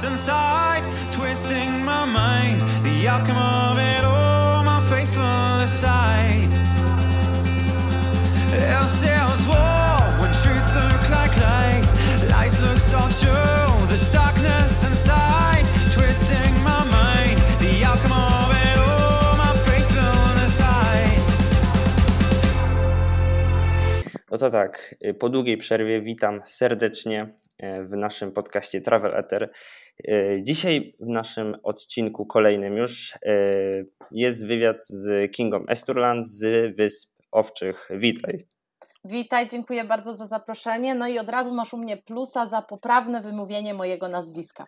darkness inside, twisting my mind. The outcome of it all, my faithful aside. To tak, y, po długiej przerwie witam serdecznie e, w naszym podcaście Travel Ether. E, Dzisiaj w naszym odcinku kolejnym już jest wywiad z Kingą Esturland z Wysp Owczych. Witaj. Witaj, dziękuję bardzo za zaproszenie. No i od razu masz u mnie plusa za poprawne wymówienie mojego nazwiska.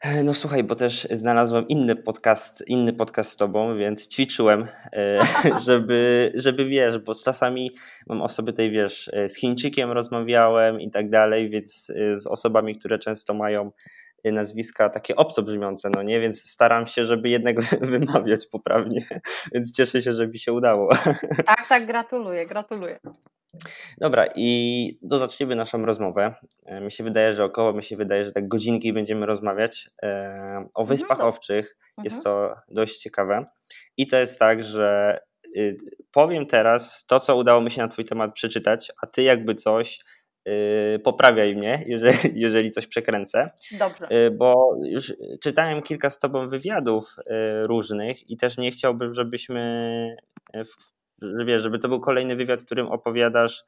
E, No słuchaj, bo też znalazłem inny podcast, inny podcast z tobą, więc ćwiczyłem, e, żeby, żeby wiesz, bo czasami mam osoby tej, wiesz, e, z Chińczykiem rozmawiałem i tak dalej, więc z osobami, które często mają nazwiska takie obco brzmiące, no nie, więc staram się, żeby jednak wymawiać poprawnie, więc cieszę się, że mi się udało. Tak, tak, gratuluję, gratuluję. Dobra, i to zaczniemy naszą rozmowę. E, Mi się wydaje, że około, mi się wydaje, że tak godzinki będziemy rozmawiać e, o Wyspach dobra. Owczych. Jest Mhm. to dość ciekawe. I to jest tak, że y, powiem teraz to, co udało mi się na Twój temat przeczytać, a Ty jakby coś y, poprawiaj mnie, jeżeli, jeżeli coś przekręcę. Dobrze. Y, bo już czytałem kilka z Tobą wywiadów różnych i też nie chciałbym, żebyśmy, w- że wiesz, żeby to był kolejny wywiad, w którym opowiadasz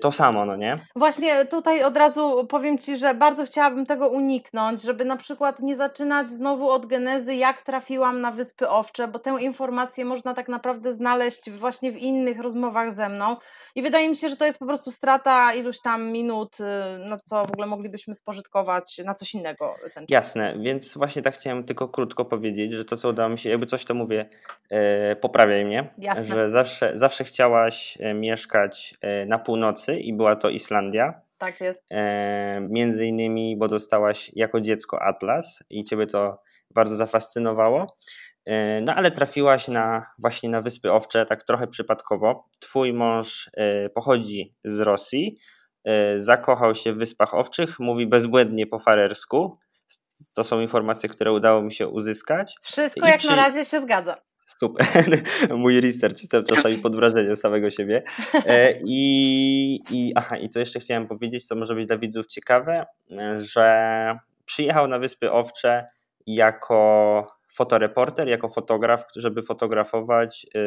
to samo, no nie? Właśnie tutaj od razu powiem Ci, że bardzo chciałabym tego uniknąć, żeby na przykład nie zaczynać znowu od genezy, jak trafiłam na Wyspy Owcze, bo tę informację można tak naprawdę znaleźć właśnie w innych rozmowach ze mną. I wydaje mi się, że to jest po prostu strata iluś tam minut, y, na co w ogóle moglibyśmy spożytkować na coś innego ten czas. Jasne, więc właśnie tak chciałem tylko krótko powiedzieć, że to, co udało mi się, jakby coś to mówię, e, poprawiaj mnie, Jasne. że zawsze, zawsze chciałaś mieszkać na północy i była to Islandia. Tak jest. E, między innymi, bo dostałaś jako dziecko Atlas i ciebie to bardzo zafascynowało. E, No ale trafiłaś na właśnie na Wyspy Owcze tak trochę przypadkowo. Twój mąż e, pochodzi z Rosji, e, zakochał się w Wyspach Owczych, mówi bezbłędnie po farersku. To są informacje, które udało mi się uzyskać. Wszystko I jak przy- na razie się zgadza. Super. Mój research jestem czasami pod wrażeniem samego siebie. E, I, i, aha, i co jeszcze chciałem powiedzieć, co może być dla widzów ciekawe, e, że przyjechał na Wyspy Owcze jako fotoreporter, jako fotograf, żeby fotografować e,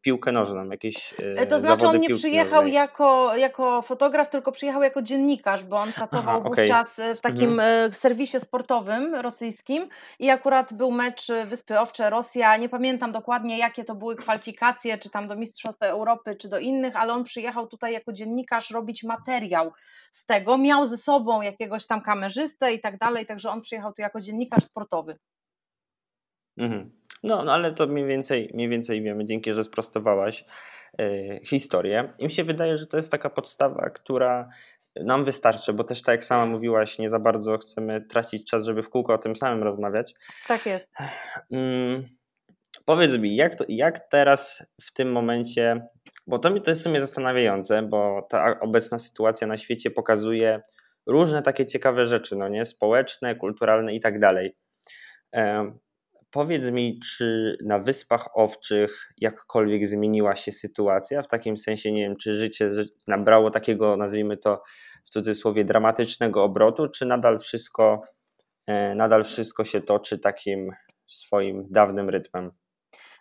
piłkę nożną, jakieś e, E, To znaczy on nie przyjechał nożnej. jako, jako fotograf, tylko przyjechał jako dziennikarz, bo on pracował okej. wówczas e, w takim e, serwisie sportowym rosyjskim i akurat był mecz Wyspy Owcze Rosja. Nie pamiętam dokładnie jakie to były kwalifikacje, czy tam do Mistrzostw Europy, czy do innych, ale on przyjechał tutaj jako dziennikarz robić materiał z tego. Miał ze sobą jakiegoś tam kamerzystę i tak dalej, także on przyjechał tu jako dziennikarz sportowy. Mhm. No, no ale to mniej więcej, mniej więcej wiemy, dzięki, że sprostowałaś e, historię. I mi się wydaje, że to jest taka podstawa, która nam wystarczy, bo też tak jak sama mówiłaś, nie za bardzo chcemy tracić czas, żeby w kółko o tym samym rozmawiać. Tak jest. Mm, powiedz mi, jak, to, jak teraz w tym momencie, bo to, mi, to jest w sumie zastanawiające, bo ta obecna sytuacja na świecie pokazuje różne takie ciekawe rzeczy, no nie, społeczne, kulturalne i tak dalej. Powiedz mi, czy na Wyspach Owczych jakkolwiek zmieniła się sytuacja? W takim sensie, nie wiem, czy życie nabrało takiego, nazwijmy to w cudzysłowie, dramatycznego obrotu, czy nadal wszystko, e, nadal wszystko się toczy takim swoim dawnym rytmem?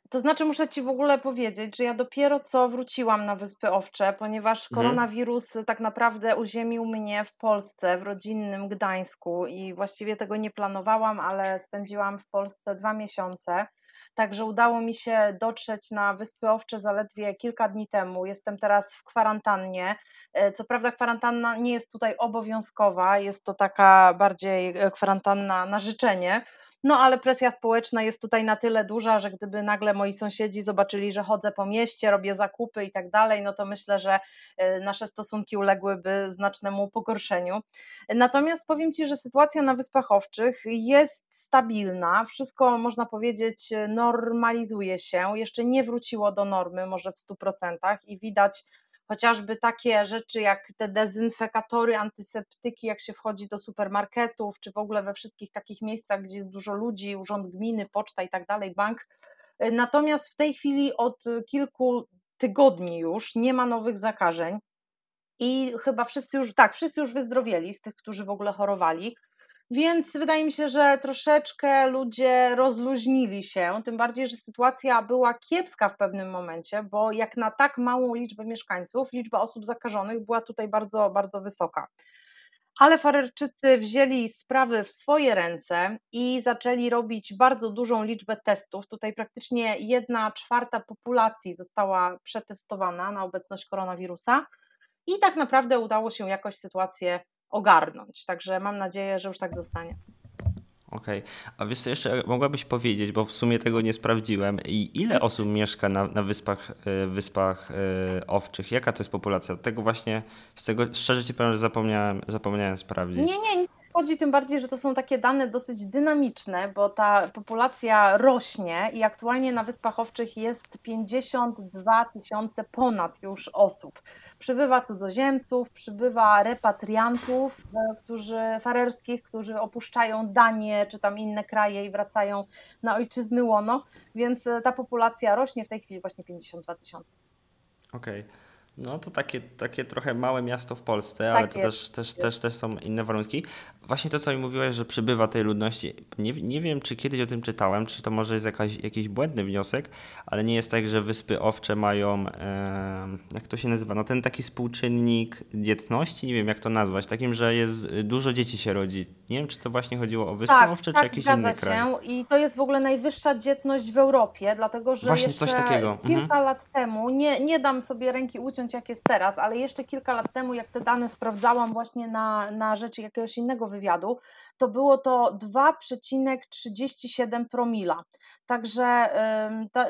To znaczy, muszę Ci w ogóle powiedzieć, że ja dopiero co wróciłam na Wyspy Owcze, ponieważ Mhm. koronawirus tak naprawdę uziemił mnie w Polsce, w rodzinnym Gdańsku i właściwie tego nie planowałam, ale spędziłam w Polsce dwa miesiące. Także udało mi się dotrzeć na Wyspy Owcze zaledwie kilka dni temu. Jestem teraz w kwarantannie. E, Co prawda, kwarantanna nie jest tutaj obowiązkowa, jest to taka bardziej e, kwarantanna na życzenie. No ale presja społeczna jest tutaj na tyle duża, że gdyby nagle moi sąsiedzi zobaczyli, że chodzę po mieście, robię zakupy i tak dalej, no to myślę, że e, nasze stosunki uległyby znacznemu pogorszeniu. Natomiast powiem Ci, że sytuacja na Wyspach Owczych jest stabilna, wszystko można powiedzieć normalizuje się, jeszcze nie wróciło do normy może w 100% i widać chociażby takie rzeczy jak te dezynfekatory, antyseptyki, jak się wchodzi do supermarketów, czy w ogóle we wszystkich takich miejscach, gdzie jest dużo ludzi, urząd gminy, poczta i tak dalej, bank. Natomiast w tej chwili od kilku tygodni już nie ma nowych zakażeń i chyba wszyscy już, tak, wszyscy już wyzdrowieli z tych, którzy w ogóle chorowali. Więc wydaje mi się, że troszeczkę ludzie rozluźnili się, tym bardziej, że sytuacja była kiepska w pewnym momencie, bo jak na tak małą liczbę mieszkańców, liczba osób zakażonych była tutaj bardzo, bardzo wysoka. Ale Farerczycy wzięli sprawy w swoje ręce i zaczęli robić bardzo dużą liczbę testów. Tutaj praktycznie jedna czwarta populacji została przetestowana na obecność koronawirusa i tak naprawdę udało się jakoś sytuację ogarnąć. Także mam nadzieję, że już tak zostanie. Okej, okay. a wiesz co jeszcze mogłabyś powiedzieć, bo w sumie tego nie sprawdziłem, i ile osób mieszka na, na wyspach, e, wyspach e, owczych? Jaka to jest populacja? Tego właśnie, z tego szczerze ci powiem, że zapomniałem, zapomniałem sprawdzić. Nie, nie, nic chodzi, tym bardziej, że to są takie dane dosyć dynamiczne, bo ta populacja rośnie i aktualnie na Wyspach Owczych jest 52 tysiące ponad już osób. Przybywa cudzoziemców, przybywa repatriantów, e, którzy farerskich, którzy opuszczają Danię czy tam inne kraje i wracają na ojczyzny łono, więc e, ta populacja rośnie w tej chwili właśnie 52 tysiące. Okej. Okay. No to takie, takie trochę małe miasto w Polsce, tak ale to też, też, też, też są inne warunki. Właśnie to, co mi mówiłaś, że przybywa tej ludności. Nie, nie wiem, czy kiedyś o tym czytałem, czy to może jest jakaś, jakiś błędny wniosek, ale nie jest tak, że Wyspy Owcze mają, e, jak to się nazywa, no ten taki współczynnik dzietności, nie wiem jak to nazwać, takim, że jest dużo dzieci się rodzi. Nie wiem, czy to właśnie chodziło o Wyspy tak, Owcze, tak, czy jakiś inny się. kraj. I to jest w ogóle najwyższa dzietność w Europie, dlatego że właśnie jeszcze coś takiego. Mhm. kilka mhm. lat temu, nie, nie dam sobie ręki uciąć jak jest teraz, ale jeszcze kilka lat temu, jak te dane sprawdzałam właśnie na, na rzeczy jakiegoś innego wywiadu, to było to 2,37 promila. Także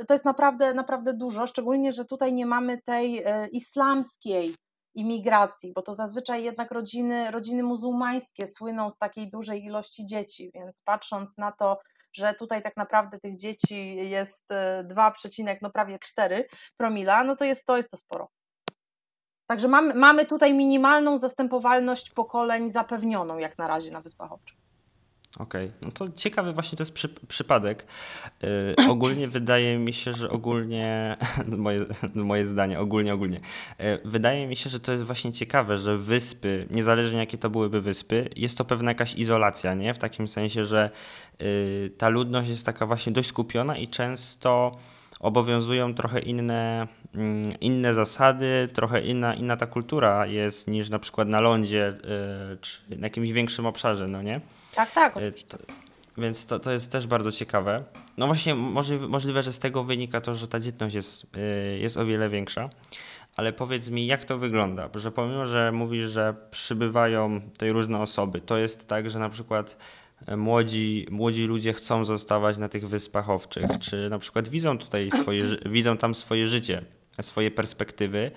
to jest naprawdę, naprawdę dużo, szczególnie, że tutaj nie mamy tej e, islamskiej imigracji, bo to zazwyczaj jednak rodziny, rodziny muzułmańskie słyną z takiej dużej ilości dzieci, więc patrząc na to, że tutaj tak naprawdę tych dzieci jest 2, e, no prawie 4 promila, no to jest to, jest to sporo. Także mamy, mamy tutaj minimalną zastępowalność pokoleń zapewnioną jak na razie na Wyspach Owczych. Okej, okay. no to ciekawy właśnie to jest przy, przypadek. Yy, ogólnie wydaje mi się, że ogólnie, moje, moje zdanie, ogólnie, ogólnie, yy, wydaje mi się, że to jest właśnie ciekawe, że wyspy, niezależnie jakie to byłyby wyspy, jest to pewna jakaś izolacja, nie? W takim sensie, że yy, ta ludność jest taka właśnie dość skupiona i często obowiązują trochę inne, mm, inne zasady, trochę inna, inna ta kultura jest niż na przykład na lądzie y, czy na jakimś większym obszarze, no nie? Tak, tak. Y, to, więc to, to jest też bardzo ciekawe. No właśnie, możliwe, możliwe, że z tego wynika to, że ta dzietność jest, y, jest o wiele większa. Ale powiedz mi, jak to wygląda? Że pomimo, że mówisz, że przybywają tutaj różne osoby, to jest tak, że na przykład młodzi, młodzi ludzie chcą zostawać na tych wyspach owczych, czy na przykład widzą tutaj swoje, widzą tam swoje życie, swoje perspektywy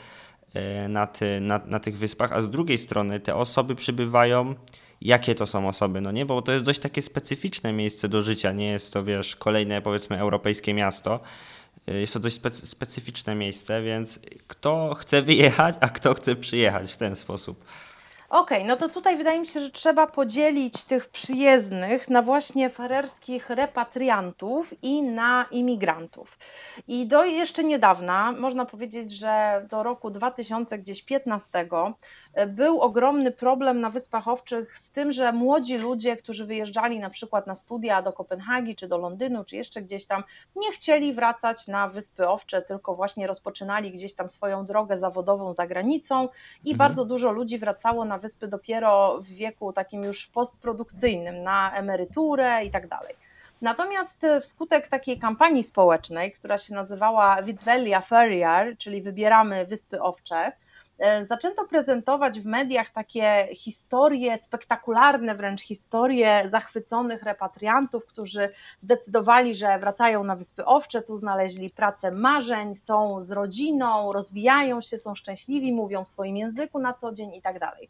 e, na, ty, na, na tych wyspach, a z drugiej strony te osoby przybywają jakie to są osoby, no nie? Bo to jest dość takie specyficzne miejsce do życia, nie jest to, wiesz, kolejne powiedzmy europejskie miasto. E, jest to dość specy specyficzne miejsce, więc kto chce wyjechać, a kto chce przyjechać w ten sposób. Okej, okay, no to tutaj wydaje mi się, że trzeba podzielić tych przyjezdnych na właśnie farerskich repatriantów i na imigrantów. I do jeszcze niedawna, można powiedzieć, że do roku 2015 e, był ogromny problem na Wyspach Owczych z tym, że młodzi ludzie, którzy wyjeżdżali na przykład na studia do Kopenhagi, czy do Londynu, czy jeszcze gdzieś tam, nie chcieli wracać na Wyspy Owcze, tylko właśnie rozpoczynali gdzieś tam swoją drogę zawodową za granicą i mhm. bardzo dużo ludzi wracało na wyspy dopiero w wieku takim już postprodukcyjnym, na emeryturę i tak dalej. Natomiast wskutek takiej kampanii społecznej, która się nazywała Vidvelia Ferrier, czyli Wybieramy Wyspy Owcze, e, zaczęto prezentować w mediach takie historie, spektakularne wręcz historie zachwyconych repatriantów, którzy zdecydowali, że wracają na Wyspy Owcze, tu znaleźli pracę marzeń, są z rodziną, rozwijają się, są szczęśliwi, mówią w swoim języku na co dzień i tak dalej.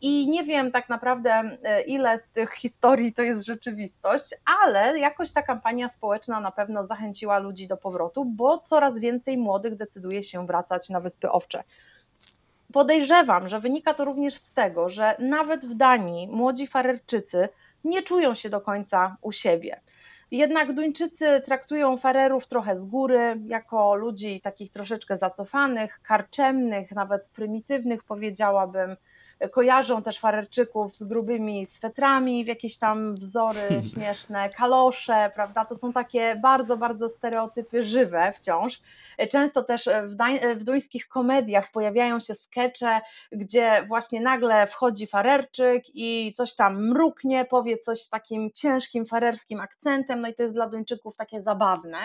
I nie wiem tak naprawdę, e, ile z tych historii to jest rzeczywistość, ale jakoś ta kampania społeczna na pewno zachęciła ludzi do powrotu, bo coraz więcej młodych decyduje się wracać na Wyspy Owcze. Podejrzewam, że wynika to również z tego, że nawet w Danii młodzi Farerczycy nie czują się do końca u siebie. Jednak Duńczycy traktują farerów trochę z góry, jako ludzi takich troszeczkę zacofanych, karczemnych, nawet prymitywnych, powiedziałabym, kojarzą też farerczyków z grubymi swetrami w jakieś tam wzory śmieszne, kalosze, prawda? To są takie bardzo, bardzo stereotypy żywe wciąż. Często też w, w duńskich komediach pojawiają się skecze, gdzie właśnie nagle wchodzi farerczyk i coś tam mruknie, powie coś z takim ciężkim farerskim akcentem, no i to jest dla Duńczyków takie zabawne.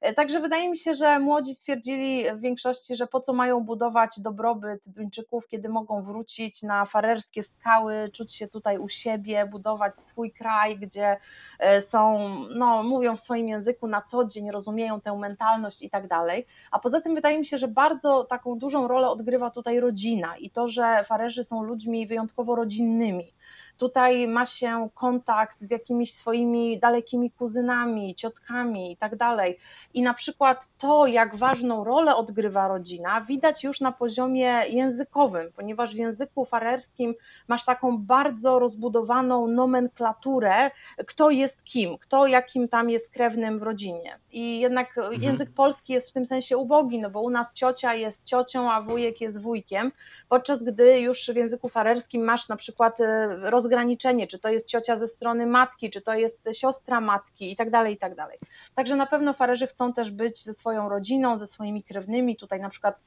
E, także wydaje mi się, że młodzi stwierdzili w większości, że po co mają budować dobrobyt Duńczyków, kiedy mogą wrócić na farerskie skały, czuć się tutaj u siebie, budować swój kraj, gdzie e, są, no, mówią w swoim języku na co dzień, rozumieją tę mentalność i tak dalej. A poza tym wydaje mi się, że bardzo taką dużą rolę odgrywa tutaj rodzina i to, że farerzy są ludźmi wyjątkowo rodzinnymi Tutaj ma się kontakt z jakimiś swoimi dalekimi kuzynami, ciotkami i tak dalej. I na przykład to, jak ważną rolę odgrywa rodzina, widać już na poziomie językowym, ponieważ w języku farerskim masz taką bardzo rozbudowaną nomenklaturę, kto jest kim, kto jakim tam jest krewnym w rodzinie. I jednak mhm. język polski jest w tym sensie ubogi, no bo u nas ciocia jest ciocią, a wujek jest wujkiem, podczas gdy już w języku farerskim masz na przykład roz e, rozgraniczenie, czy to jest ciocia ze strony matki, czy to jest siostra matki i tak dalej, i tak dalej. Także na pewno farerzy chcą też być ze swoją rodziną, ze swoimi krewnymi, tutaj na przykład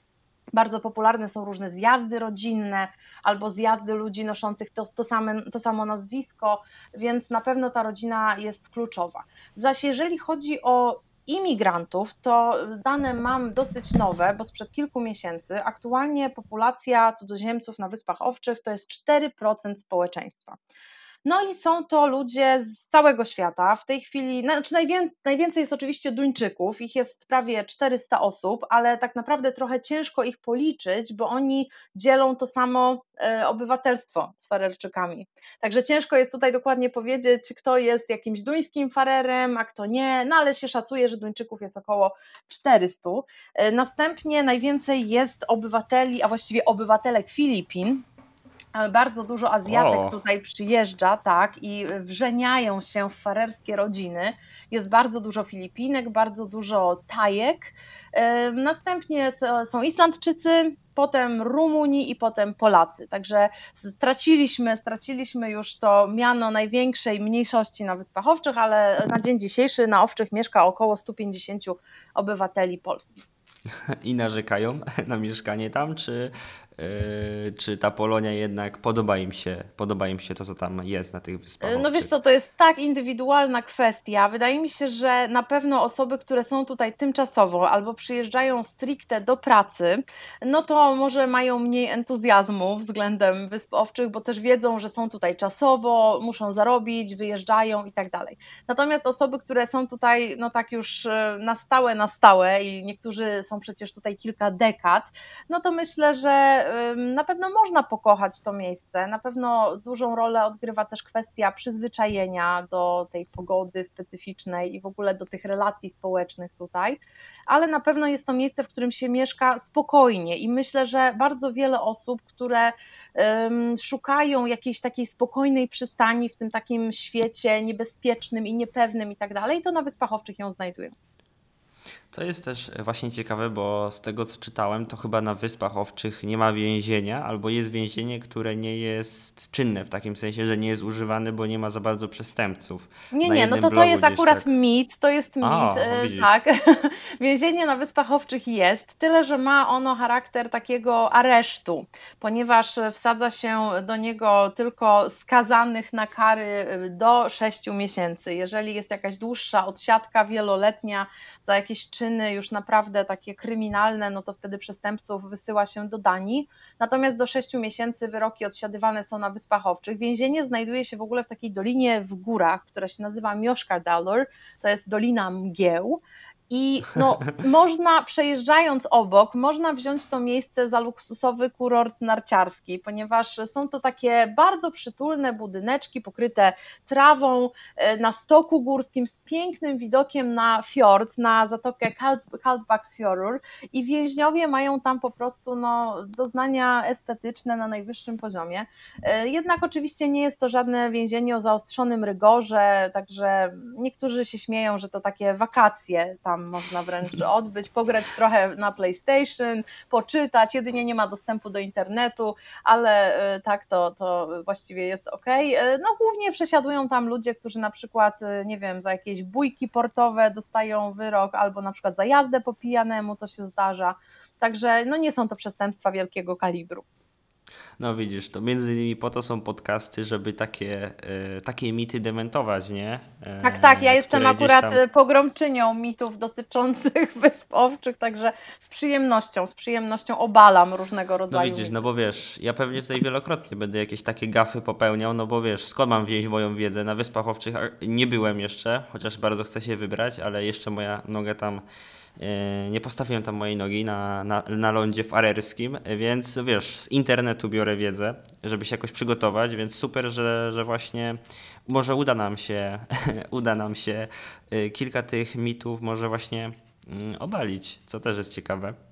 bardzo popularne są różne zjazdy rodzinne albo zjazdy ludzi noszących to, to, same, to samo nazwisko, więc na pewno ta rodzina jest kluczowa. Zaś jeżeli chodzi o imigrantów, to dane mam dosyć nowe, bo sprzed kilku miesięcy aktualnie populacja cudzoziemców na Wyspach Owczych to jest 4% społeczeństwa. No i są to ludzie z całego świata. W tej chwili, znaczy najwięcej jest oczywiście Duńczyków, ich jest prawie 400 osób, ale tak naprawdę trochę ciężko ich policzyć, bo oni dzielą to samo e, obywatelstwo z Farerczykami. Także ciężko jest tutaj dokładnie powiedzieć, kto jest jakimś duńskim farerem, a kto nie, no ale się szacuje, że Duńczyków jest około 400. E, następnie najwięcej jest obywateli, a właściwie obywatelek Filipin, bardzo dużo Azjatek o. tutaj przyjeżdża, tak, i wrzeniają się w farerskie rodziny. Jest bardzo dużo Filipinek, bardzo dużo Tajek. Następnie są Islandczycy, potem Rumuni i potem Polacy. Także straciliśmy, straciliśmy już to miano największej mniejszości na Wyspach Owczych, ale na dzień dzisiejszy na Owczych mieszka około 150 obywateli polskich. I narzekają na mieszkanie tam, czy czy ta Polonia jednak podoba im się, podoba im się to, co tam jest na tych wyspach? No wiesz co, to jest tak indywidualna kwestia. Wydaje mi się, że na pewno osoby, które są tutaj tymczasowo albo przyjeżdżają stricte do pracy, no to może mają mniej entuzjazmu względem Wysp Owczych, bo też wiedzą, że są tutaj czasowo, muszą zarobić, wyjeżdżają i tak dalej. Natomiast osoby, które są tutaj no tak już e, na stałe, na stałe i niektórzy są przecież tutaj kilka dekad, no to myślę, że na pewno można pokochać to miejsce. Na pewno dużą rolę odgrywa też kwestia przyzwyczajenia do tej pogody specyficznej i w ogóle do tych relacji społecznych tutaj, ale na pewno jest to miejsce, w którym się mieszka spokojnie i myślę, że bardzo wiele osób, które szukają jakiejś takiej spokojnej przystani w tym takim świecie niebezpiecznym i niepewnym i tak dalej, to na Wyspach Owczych ją znajdują. To jest też właśnie ciekawe, bo z tego co czytałem, to chyba na Wyspach Owczych nie ma więzienia, albo jest więzienie, które nie jest czynne w takim sensie, że nie jest używane, bo nie ma za bardzo przestępców. Nie, nie, no to to jest akurat tak... mit, to jest mit, A, no tak. Więzienie na Wyspach Owczych jest, tyle że ma ono charakter takiego aresztu, ponieważ wsadza się do niego tylko skazanych na kary do 6 miesięcy. Jeżeli jest jakaś dłuższa odsiadka wieloletnia za jakieś czyny już naprawdę takie kryminalne, no to wtedy przestępców wysyła się do Danii. Natomiast do 6 miesięcy wyroki odsiadywane są na Wyspach Owczych. Więzienie znajduje się w ogóle w takiej dolinie w górach, która się nazywa Mioszkardalur, to jest Dolina Mgieł. I no, można przejeżdżając obok, można wziąć to miejsce za luksusowy kurort narciarski, ponieważ są to takie bardzo przytulne budyneczki pokryte trawą e, na stoku górskim z pięknym widokiem na fiord, na zatokę Karlsbaksfjordur i więźniowie mają tam po prostu no, doznania estetyczne na najwyższym poziomie. E, jednak oczywiście nie jest to żadne więzienie o zaostrzonym rygorze, także niektórzy się śmieją, że to takie wakacje tam można wręcz odbyć, pograć trochę na PlayStation, poczytać, jedynie nie ma dostępu do internetu, ale e, tak to, to właściwie jest ok. No głównie przesiadują tam ludzie, którzy na przykład, nie wiem, za jakieś bójki portowe dostają wyrok, albo na przykład za jazdę po pijanemu, to się zdarza. Także no nie są to przestępstwa wielkiego kalibru. No widzisz, to między innymi po to są podcasty, żeby takie, e, takie mity dementować, nie? E, tak, tak, ja jestem akurat tam... E, pogromczynią mitów dotyczących wysp owczych, także z przyjemnością, z przyjemnością obalam różnego rodzaju. No widzisz, no bo wiesz, ja pewnie tutaj wielokrotnie będę jakieś takie gafy popełniał, no bo wiesz, skąd mam wziąć moją wiedzę? Na Wyspach Owczych nie byłem jeszcze, chociaż bardzo chcę się wybrać, ale jeszcze moja noga tam nie postawiłem tam mojej nogi na, na, na lądzie farerskim, więc wiesz, z internetu biorę wiedzę, żeby się jakoś przygotować, więc super, że, że właśnie może uda nam się, uda nam się e, kilka tych mitów może właśnie mm, obalić, co też jest ciekawe.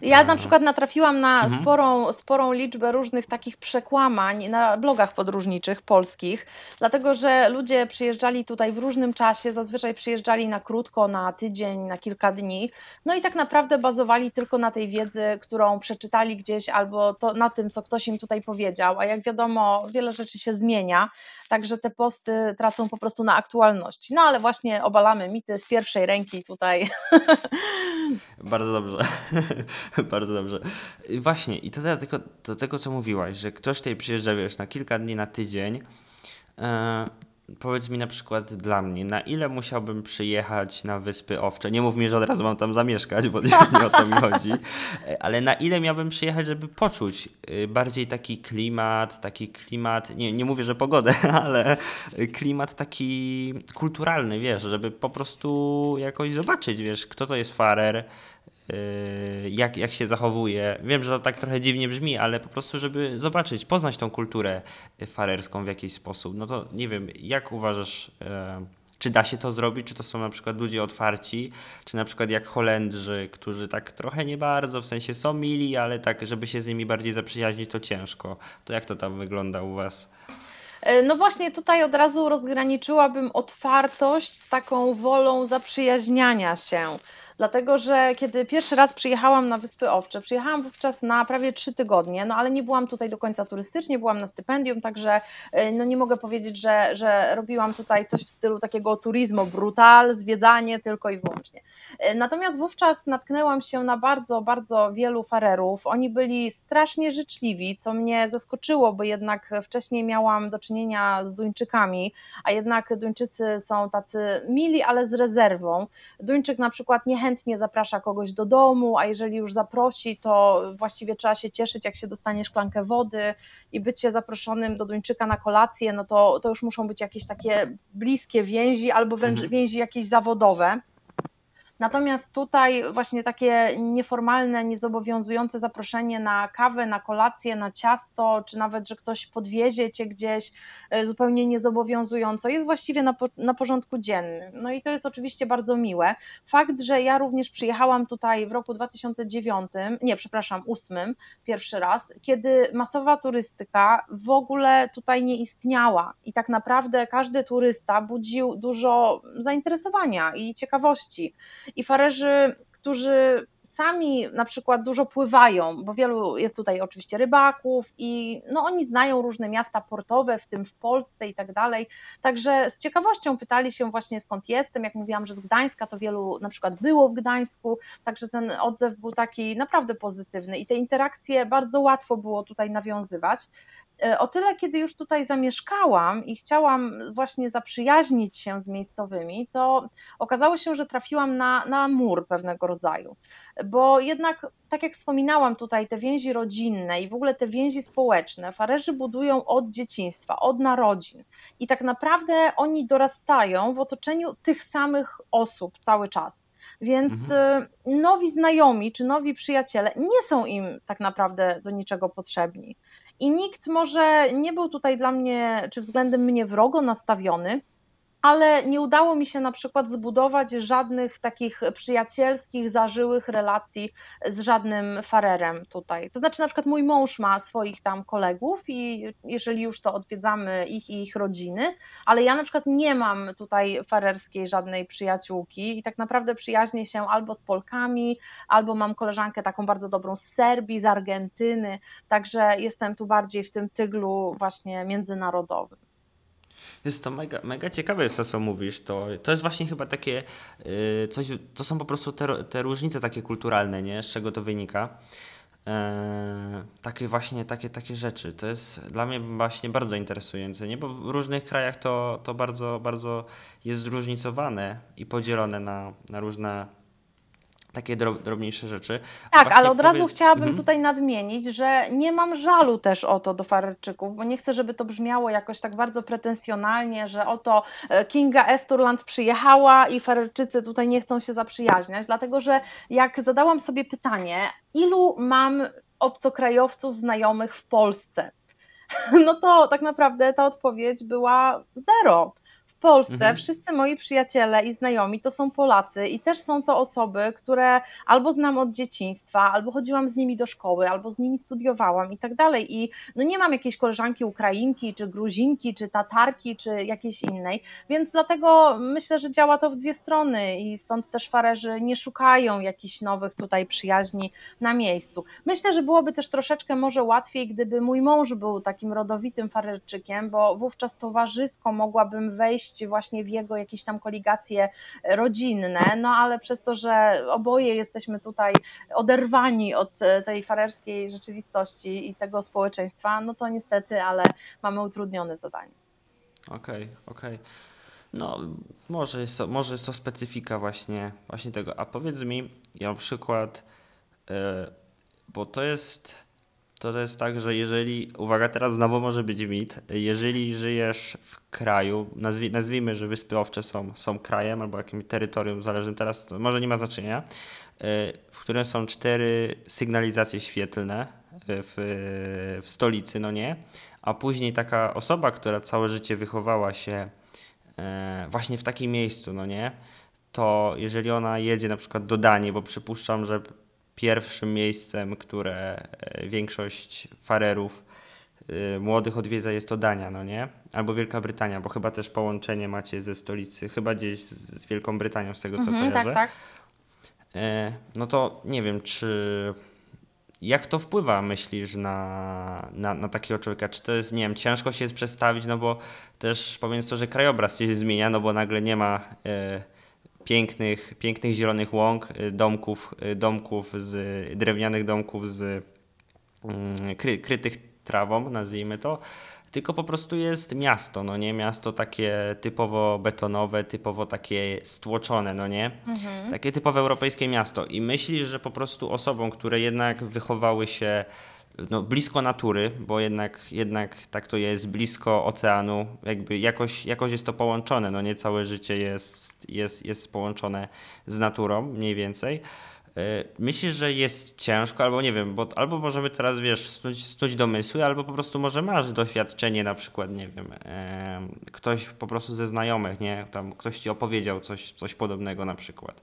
Ja na przykład natrafiłam na mhm. sporą, sporą liczbę różnych takich przekłamań na blogach podróżniczych polskich, dlatego że ludzie przyjeżdżali tutaj w różnym czasie, zazwyczaj przyjeżdżali na krótko, na tydzień, na kilka dni, no i tak naprawdę bazowali tylko na tej wiedzy, którą przeczytali gdzieś albo to, na tym, co ktoś im tutaj powiedział, a jak wiadomo, wiele rzeczy się zmienia, także te posty tracą po prostu na aktualności. No ale właśnie obalamy mity z pierwszej ręki tutaj. Bardzo dobrze. Bardzo dobrze. Właśnie, i to teraz tylko do tego, co mówiłaś, że ktoś tutaj przyjeżdża, wiesz, na kilka dni, na tydzień. E, powiedz mi na przykład dla mnie, na ile musiałbym przyjechać na Wyspy Owcze? Nie mów mi, że od razu mam tam zamieszkać, bo nie o to mi chodzi. E, ale na ile miałbym przyjechać, żeby poczuć e, bardziej taki klimat, taki klimat, nie, nie mówię, że pogodę, ale klimat taki kulturalny, wiesz, żeby po prostu jakoś zobaczyć, wiesz, kto to jest farer, jak, jak się zachowuje. Wiem, że to tak trochę dziwnie brzmi, ale po prostu, żeby zobaczyć, poznać tą kulturę farerską w jakiś sposób. No to nie wiem, jak uważasz, yy, czy da się to zrobić, czy to są na przykład ludzie otwarci, czy na przykład jak Holendrzy, którzy tak trochę nie bardzo, w sensie są mili, ale tak, żeby się z nimi bardziej zaprzyjaźnić, to ciężko. To jak to tam wygląda u Was? E, no właśnie tutaj od razu rozgraniczyłabym otwartość z taką wolą zaprzyjaźniania się. Dlatego, że kiedy pierwszy raz przyjechałam na Wyspy Owcze, przyjechałam wówczas na prawie trzy tygodnie, no ale nie byłam tutaj do końca turystycznie, byłam na stypendium, także e, no nie mogę powiedzieć, że, że robiłam tutaj coś w stylu takiego turizmu brutal, zwiedzanie tylko i wyłącznie. E, natomiast wówczas natknęłam się na bardzo, bardzo wielu farerów. Oni byli strasznie życzliwi, co mnie zaskoczyło, bo jednak wcześniej miałam do czynienia z Duńczykami, a jednak Duńczycy są tacy mili, ale z rezerwą. Duńczyk na przykład nie chętnie zaprasza kogoś do domu, a jeżeli już zaprosi, to właściwie trzeba się cieszyć, jak się dostanie szklankę wody i bycie zaproszonym do Duńczyka na kolację, no to, to już muszą być jakieś takie bliskie więzi albo wręcz mhm. więzi jakieś zawodowe. Natomiast tutaj właśnie takie nieformalne, niezobowiązujące zaproszenie na kawę, na kolację, na ciasto, czy nawet, że ktoś podwiezie cię gdzieś e, zupełnie niezobowiązująco, jest właściwie na, na porządku dziennym. No i to jest oczywiście bardzo miłe. Fakt, że ja również przyjechałam tutaj w roku 2009, nie, przepraszam, 8, pierwszy raz, kiedy masowa turystyka w ogóle tutaj nie istniała i tak naprawdę każdy turysta budził dużo zainteresowania i ciekawości i farerzy, którzy sami na przykład dużo pływają, bo wielu jest tutaj oczywiście rybaków i no oni znają różne miasta portowe, w tym w Polsce i tak dalej. Także z ciekawością pytali się właśnie skąd jestem. Jak mówiłam, że z Gdańska, to wielu na przykład było w Gdańsku, także ten odzew był taki naprawdę pozytywny i te interakcje bardzo łatwo było tutaj nawiązywać. E, o tyle, kiedy już tutaj zamieszkałam i chciałam właśnie zaprzyjaźnić się z miejscowymi, to okazało się, że trafiłam na, na mur pewnego rodzaju. Bo jednak, tak jak wspominałam tutaj, te więzi rodzinne i w ogóle te więzi społeczne, farerzy budują od dzieciństwa, od narodzin. I tak naprawdę oni dorastają w otoczeniu tych samych osób cały czas. Więc Mhm. y, nowi znajomi czy nowi przyjaciele nie są im tak naprawdę do niczego potrzebni. I nikt może nie był tutaj dla mnie, czy względem mnie wrogo nastawiony, ale nie udało mi się na przykład zbudować żadnych takich przyjacielskich, zażyłych relacji z żadnym farerem tutaj. To znaczy, na przykład mój mąż ma swoich tam kolegów i jeżeli już to odwiedzamy ich i ich rodziny, ale ja na przykład nie mam tutaj farerskiej żadnej przyjaciółki i tak naprawdę przyjaźnię się albo z Polkami, albo mam koleżankę taką bardzo dobrą z Serbii, z Argentyny, także jestem tu bardziej w tym tyglu właśnie międzynarodowym. Jest to mega, mega ciekawe jest to, co mówisz. To, to jest właśnie chyba takie yy, coś, to są po prostu te, te różnice takie kulturalne, nie? Z czego to wynika. Yy, takie właśnie, takie, takie rzeczy. To jest dla mnie właśnie bardzo interesujące, nie? Bo w różnych krajach to, to bardzo, bardzo jest zróżnicowane i podzielone na, na różne takie drobniejsze rzeczy. Tak, ale od powiedz... razu chciałabym mhm. tutaj nadmienić, że nie mam żalu też o to do Farerczyków, bo nie chcę, żeby to brzmiało jakoś tak bardzo pretensjonalnie, że oto e, Kinga Esturland przyjechała i Farerczycy tutaj nie chcą się zaprzyjaźniać, dlatego że jak zadałam sobie pytanie, ilu mam obcokrajowców znajomych w Polsce, no to tak naprawdę ta odpowiedź była zero. Polsce mhm. wszyscy moi przyjaciele i znajomi to są Polacy i też są to osoby, które albo znam od dzieciństwa, albo chodziłam z nimi do szkoły, albo z nimi studiowałam i tak dalej. I no nie mam jakiejś koleżanki Ukrainki, czy Gruzinki, czy Tatarki, czy jakiejś innej, więc dlatego myślę, że działa to w dwie strony i stąd też farerzy nie szukają jakichś nowych tutaj przyjaźni na miejscu. Myślę, że byłoby też troszeczkę może łatwiej, gdyby mój mąż był takim rodowitym farerczykiem, bo wówczas towarzysko mogłabym wejść właśnie w jego jakieś tam koligacje rodzinne, no ale przez to, że oboje jesteśmy tutaj oderwani od e, tej farerskiej rzeczywistości i tego społeczeństwa, no to niestety, ale mamy utrudnione zadanie. Okej, okay, okej. Okay. No, może jest, to, może jest to specyfika właśnie, właśnie tego. A powiedz mi, ja na przykład, yy, bo to jest to, jest tak, że jeżeli, uwaga, teraz znowu może być mit, jeżeli żyjesz w kraju, nazwij, nazwijmy, że Wyspy Owcze są, są krajem albo jakimś terytorium zależnym, teraz to może nie ma znaczenia, y, w którym są cztery sygnalizacje świetlne y, w, w stolicy, no nie, a później taka osoba, która całe życie wychowała się y, właśnie w takim miejscu, no nie, to jeżeli ona jedzie na przykład do Danii, bo przypuszczam, że pierwszym miejscem, które e, większość farerów e, młodych odwiedza jest to Dania, no nie? Albo Wielka Brytania, bo chyba też połączenie macie ze stolicy, chyba gdzieś z, Wielką Brytanią, z tego co mhm, kojarzę. Tak, tak. E, no to nie wiem, czy jak to wpływa, myślisz, na, na, na takiego człowieka? Czy to jest, nie wiem, ciężko się jest przestawić, no bo też powiem to, że krajobraz się zmienia, no bo nagle nie ma pięknych, pięknych zielonych łąk, y, domków, y, domków z, drewnianych domków z mm, kry, krytych trawą, nazwijmy to, tylko po prostu jest miasto, no nie? Miasto takie typowo betonowe, typowo takie stłoczone, no nie? Mhm. Takie typowe europejskie miasto. I myślisz, że po prostu osobom, które jednak wychowały się no, blisko natury, bo jednak, jednak tak to jest, blisko oceanu, jakby jakoś, jakoś jest to połączone, no nie całe życie jest, jest, jest połączone z naturą mniej więcej. E, myślisz, że jest ciężko, albo nie wiem, bo albo możemy teraz, wiesz, snuć, snuć domysły, albo po prostu może masz doświadczenie na przykład, nie wiem, e, ktoś po prostu ze znajomych, nie, tam ktoś ci opowiedział coś, coś podobnego na przykład.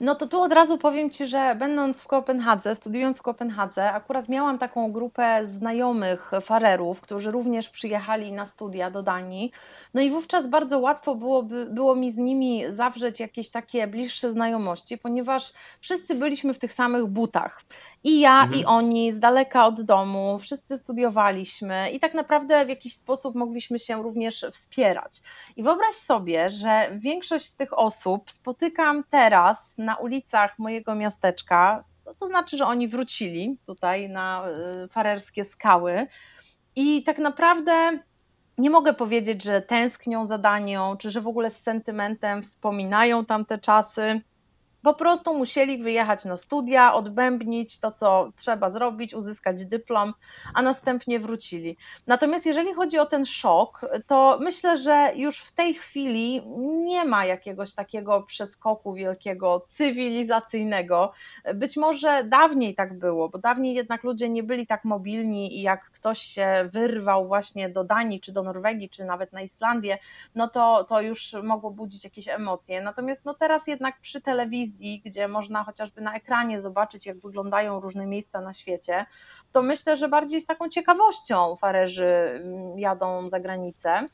No to tu od razu powiem Ci, że będąc w Kopenhadze, studiując w Kopenhadze, akurat miałam taką grupę znajomych farerów, którzy również przyjechali na studia do Danii. No i wówczas bardzo łatwo byłoby, było mi z nimi zawrzeć jakieś takie bliższe znajomości, ponieważ wszyscy byliśmy w tych samych butach. I ja, mhm. i oni, z daleka od domu, wszyscy studiowaliśmy i tak naprawdę w jakiś sposób mogliśmy się również wspierać. I wyobraź sobie, że większość z tych osób spotykam teraz na ulicach mojego miasteczka, no to znaczy, że oni wrócili tutaj na y, farerskie skały i tak naprawdę nie mogę powiedzieć, że tęsknią za Danią, czy że w ogóle z sentymentem wspominają tamte czasy. Po prostu musieli wyjechać na studia, odbębnić to, co trzeba zrobić, uzyskać dyplom, a następnie wrócili. Natomiast jeżeli chodzi o ten szok, to myślę, że już w tej chwili nie ma jakiegoś takiego przeskoku wielkiego cywilizacyjnego. Być może dawniej tak było, bo dawniej jednak ludzie nie byli tak mobilni i jak ktoś się wyrwał właśnie do Danii, czy do Norwegii, czy nawet na Islandię, no to, to już mogło budzić jakieś emocje. Natomiast no teraz jednak przy telewizji, gdzie można chociażby na ekranie zobaczyć, jak wyglądają różne miejsca na świecie, to myślę, że bardziej z taką ciekawością farerzy mm, jadą za granicę.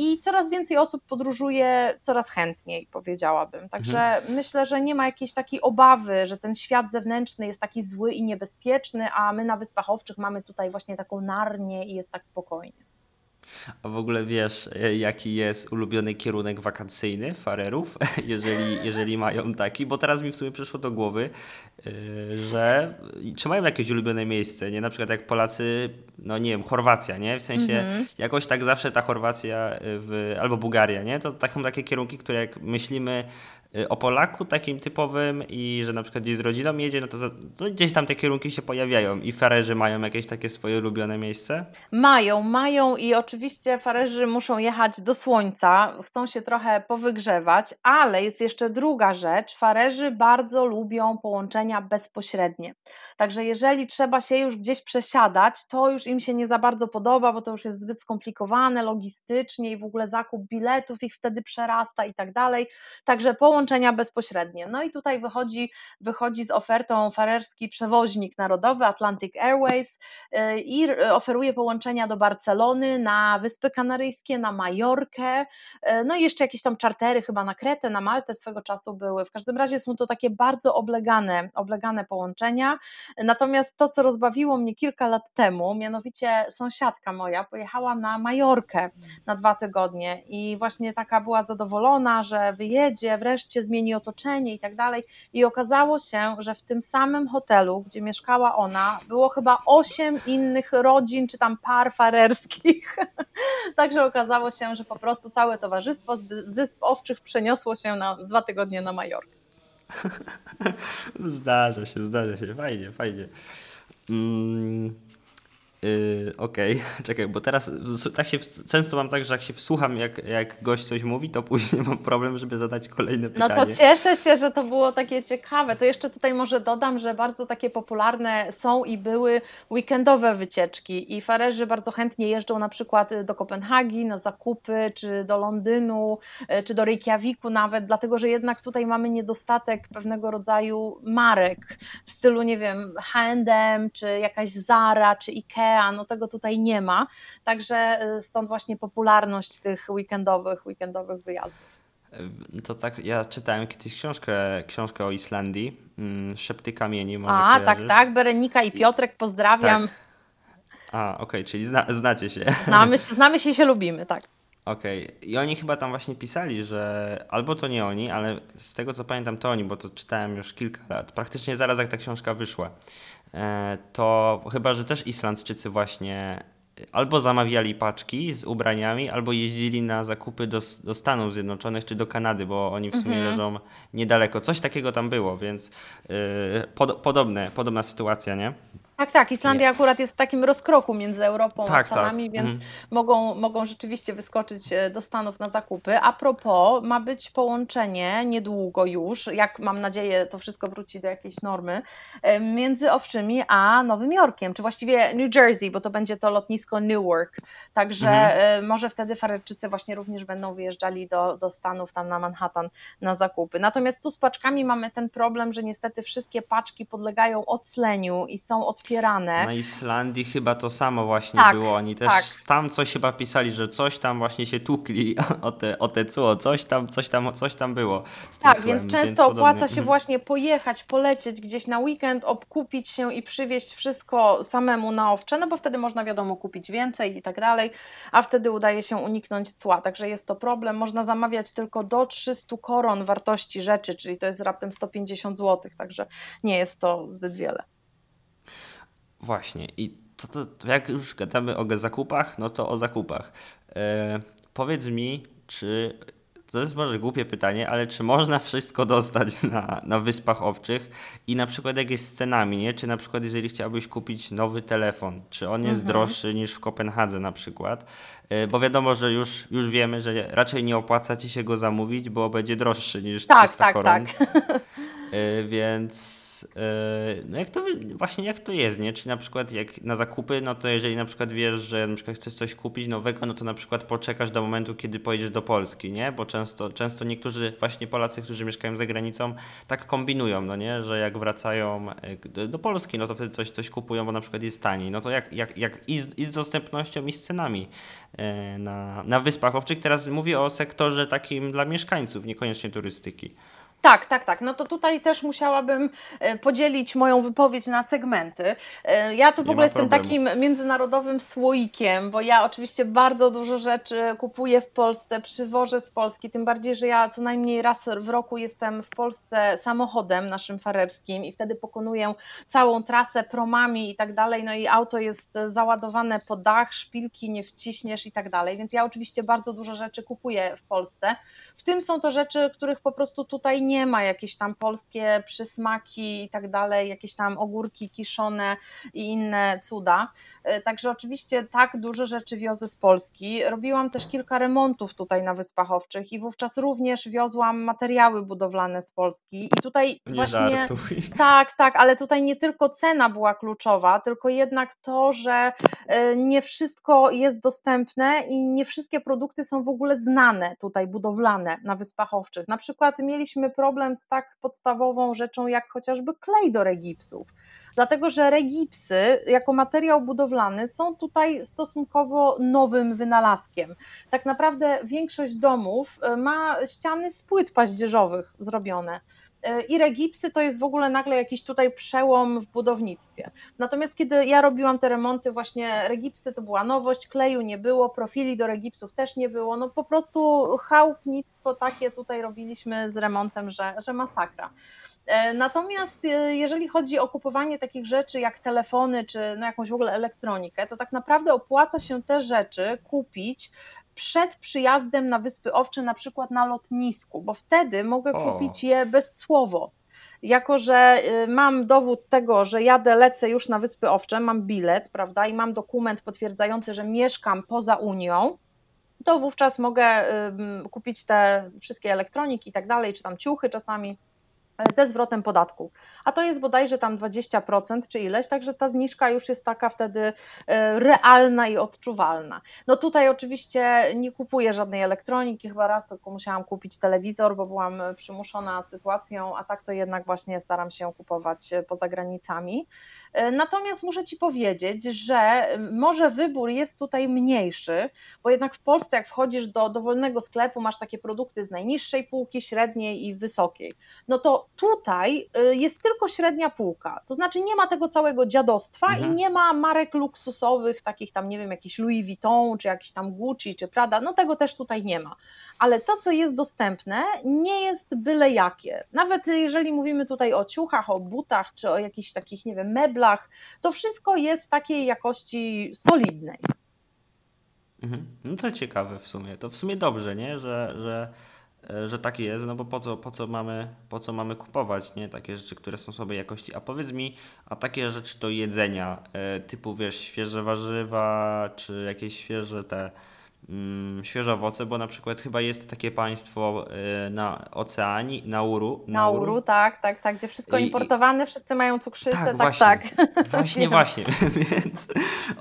I coraz więcej osób podróżuje coraz chętniej, powiedziałabym. Także mhm. myślę, że nie ma jakiejś takiej obawy, że ten świat zewnętrzny jest taki zły i niebezpieczny, a my na Wyspach Owczych mamy tutaj właśnie taką narnię i jest tak spokojnie. A w ogóle wiesz, e, jaki jest ulubiony kierunek wakacyjny farerów, jeżeli, jeżeli mają taki? Bo teraz mi w sumie przyszło do głowy, e, że czy mają jakieś ulubione miejsce, nie? Na przykład jak Polacy, no nie wiem, Chorwacja, nie? W sensie -hmm. jakoś tak zawsze ta Chorwacja e, w, albo Bułgaria, nie? To tak są takie kierunki, które jak myślimy o Polaku takim typowym i że na przykład gdzieś z rodziną jedzie, no to, to gdzieś tam te kierunki się pojawiają i farerzy mają jakieś takie swoje ulubione miejsce? Mają, mają i oczywiście farerzy muszą jechać do słońca, chcą się trochę powygrzewać, ale jest jeszcze druga rzecz, farerzy bardzo lubią połączenia bezpośrednie. Także jeżeli trzeba się już gdzieś przesiadać, to już im się nie za bardzo podoba, bo to już jest zbyt skomplikowane logistycznie i w ogóle zakup biletów ich wtedy przerasta i tak dalej. Także połączenia bezpośrednie. No i tutaj wychodzi, wychodzi z ofertą farerski przewoźnik narodowy Atlantic Airways y, i oferuje połączenia do Barcelony, na Wyspy Kanaryjskie, na Majorkę, y, no i jeszcze jakieś tam czartery chyba na Kretę, na Maltę swego czasu były. W każdym razie są to takie bardzo oblegane, oblegane połączenia. Natomiast to, co rozbawiło mnie kilka lat temu, mianowicie sąsiadka moja pojechała na Majorkę na dwa tygodnie i właśnie taka była zadowolona, że wyjedzie, wreszcie zmieni otoczenie i tak dalej. I okazało się, że w tym samym hotelu, gdzie mieszkała ona, było chyba osiem innych rodzin czy tam par farerskich. Także okazało się, że po prostu całe towarzystwo z Wysp Owczych przeniosło się na dwa tygodnie na Majorkę. zdarza się, zdarza się. Fajnie, fajnie. Mm. Yy, Okej, okay. czekaj, bo teraz tak się często mam tak, że jak się wsłucham, jak, jak gość coś mówi, to później mam problem, żeby zadać kolejne pytanie. No to cieszę się, że to było takie ciekawe. To jeszcze tutaj może dodam, że bardzo takie popularne są i były weekendowe wycieczki i farerzy bardzo chętnie jeżdżą na przykład do Kopenhagi na zakupy, czy do Londynu, e, czy do Reykjaviku nawet, dlatego że jednak tutaj mamy niedostatek pewnego rodzaju marek w stylu, nie wiem, H&M, czy jakaś Zara, czy Ikea, IKEA, no tego tutaj nie ma, także y, stąd właśnie popularność tych weekendowych, weekendowych wyjazdów. To tak, ja czytałem kiedyś książkę, książkę o Islandii, mm, Szepty kamieni, może A, tak, tak, Berenika i Piotrek, pozdrawiam. Tak. A, okej, okay, czyli zna, znacie się. Znamy, znamy się i się lubimy, tak. Okej. Okay. I oni chyba tam właśnie pisali, że albo to nie oni, ale z tego co pamiętam to oni, bo to czytałem już kilka lat, praktycznie zaraz jak ta książka wyszła, e, to chyba, że też Islandczycy właśnie albo zamawiali paczki z ubraniami, albo jeździli na zakupy do, do Stanów Zjednoczonych czy do Kanady, bo oni w sumie mhm. leżą niedaleko. Coś takiego tam było, więc yy, pod, podobne, podobna sytuacja, nie? Tak, tak. Islandia nie. akurat jest w takim rozkroku między Europą tak, a tak. Stanami, tak. więc mhm. mogą, mogą rzeczywiście wyskoczyć e, do Stanów na zakupy. A propos, ma być połączenie niedługo już, jak mam nadzieję to wszystko wróci do jakiejś normy, e, między Owczymi a Nowym Jorkiem, czy właściwie New Jersey, bo to będzie to lotnisko Newark. Także mhm. E, może wtedy Farerczycy właśnie również będą wyjeżdżali do, do Stanów, tam na Manhattan na zakupy. Natomiast tu z paczkami mamy ten problem, że niestety wszystkie paczki podlegają ocleniu i są otwarte otwierane. Na Islandii chyba to samo właśnie tak, było. Oni też tak. tam coś chyba pisali, że coś tam właśnie się tukli o te, o te cło, coś tam, coś tam, coś tam było. tak, więc często więc opłaca się mhm. właśnie pojechać, polecieć gdzieś na weekend, obkupić się i przywieźć wszystko samemu na owcze, no bo wtedy można wiadomo kupić więcej i tak dalej, a wtedy udaje się uniknąć cła, także jest to problem. Można zamawiać tylko do 300 koron wartości rzeczy, czyli to jest raptem 150 zł, także nie jest to zbyt wiele. Właśnie. I to, to, to jak już gadamy o zakupach, no to o zakupach. E, powiedz mi, czy to jest może głupie pytanie, ale czy można wszystko dostać na, na Wyspach Owczych i na przykład jak jest z cenami, nie? Czy na przykład jeżeli chciałbyś kupić nowy telefon, czy on jest Mhm. droższy niż w Kopenhadze na przykład? Y, Bo wiadomo, że już, już wiemy, że raczej nie opłaca ci się go zamówić, bo będzie droższy niż Tak, 300 tak, koron. tak. Y, Więc y, no jak to właśnie jak to jest, nie? Czy na przykład jak na zakupy, no to jeżeli na przykład wiesz, że na przykład chcesz coś kupić nowego, no to na przykład poczekasz do momentu, kiedy pojedziesz do Polski, nie? Bo często, często niektórzy właśnie Polacy, którzy mieszkają za granicą, tak kombinują, no nie? Że jak wracają y, do, Polski, no to wtedy coś, coś kupują, bo na przykład jest taniej. No to jak, jak, jak i, z, i z dostępnością, i z cenami na, na Wyspach Owczych. Teraz mówię o sektorze takim dla mieszkańców, niekoniecznie turystyki. Tak, tak, tak. No to tutaj też musiałabym e, podzielić moją wypowiedź na segmenty. E, Ja tu w ogóle jestem takim międzynarodowym słoikiem, bo ja oczywiście bardzo dużo rzeczy kupuję w Polsce, przywożę z Polski, tym bardziej, że ja co najmniej raz w roku jestem w Polsce samochodem naszym farerskim i wtedy pokonuję całą trasę promami i tak dalej, no i auto jest załadowane po dach, szpilki nie wciśniesz i tak dalej, więc ja oczywiście bardzo dużo rzeczy kupuję w Polsce. W tym są to rzeczy, których po prostu tutaj nie ma, jakieś tam polskie przysmaki i tak dalej, jakieś tam ogórki kiszone i inne cuda. E, Także oczywiście tak duże rzeczy wiozę z Polski. Robiłam też kilka remontów tutaj na Wyspach Owczych i wówczas również wiozłam materiały budowlane z Polski i tutaj Nie właśnie... żartuj. Tak, tak, ale tutaj nie tylko cena była kluczowa, tylko jednak to, że e, nie wszystko jest dostępne i nie wszystkie produkty są w ogóle znane tutaj, budowlane na Wyspach Owczych. Na przykład mieliśmy problem z tak podstawową rzeczą jak chociażby klej do regipsów. Dlatego, że regipsy jako materiał budowlany są tutaj stosunkowo nowym wynalazkiem. Tak naprawdę większość domów e, ma ściany z płyt paździerzowych zrobione. E, I regipsy to jest w ogóle nagle jakiś tutaj przełom w budownictwie. Natomiast kiedy ja robiłam te remonty, właśnie regipsy to była nowość, kleju nie było, profili do regipsów też nie było. No po prostu chałupnictwo takie tutaj robiliśmy z remontem, że, że masakra. E, Natomiast e, jeżeli chodzi o kupowanie takich rzeczy jak telefony czy no jakąś w ogóle elektronikę, to tak naprawdę opłaca się te rzeczy kupić przed przyjazdem na Wyspy Owcze, na przykład na lotnisku, bo wtedy mogę O. kupić je bezcłowo. Jako, że y, mam dowód tego, że jadę, lecę już na Wyspy Owcze, mam bilet, prawda, i mam dokument potwierdzający, że mieszkam poza Unią, to wówczas mogę kupić te wszystkie elektroniki i tak dalej, czy tam ciuchy czasami ze zwrotem podatku. A to jest bodajże tam 20% czy ileś, także ta zniżka już jest taka wtedy e, realna i odczuwalna. No tutaj oczywiście nie kupuję żadnej elektroniki, chyba raz tylko musiałam kupić telewizor, bo byłam przymuszona sytuacją, a tak to jednak właśnie staram się kupować e, poza granicami. E, Natomiast muszę Ci powiedzieć, że może wybór jest tutaj mniejszy, bo jednak w Polsce jak wchodzisz do dowolnego sklepu, masz takie produkty z najniższej półki, średniej i wysokiej. No to tutaj y, jest tylko średnia półka, to znaczy nie ma tego całego dziadostwa Mhm. i nie ma marek luksusowych, takich tam, nie wiem, jakiś Louis Vuitton, czy jakiś tam Gucci, czy Prada, no tego też tutaj nie ma. Ale to, co jest dostępne, nie jest byle jakie. Nawet jeżeli mówimy tutaj o ciuchach, o butach, czy o jakichś takich, nie wiem, meblach, to wszystko jest takiej jakości solidnej. Mhm. No to ciekawe w sumie. To w sumie dobrze, nie? Że, że, że tak jest, no bo po co, po co mamy, po co mamy kupować, nie? Takie rzeczy, które są słabej jakości. A powiedz mi, a takie rzeczy do jedzenia, e, typu wiesz, świeże warzywa, czy jakieś świeże te świeże owoce, bo na przykład chyba jest takie państwo e, na Oceanii, Nauru. Nauru, tak, tak, tak, gdzie wszystko I- i- importowane, wszyscy mają cukrzycę, tak, właśnie. tak. Właśnie, właśnie. więc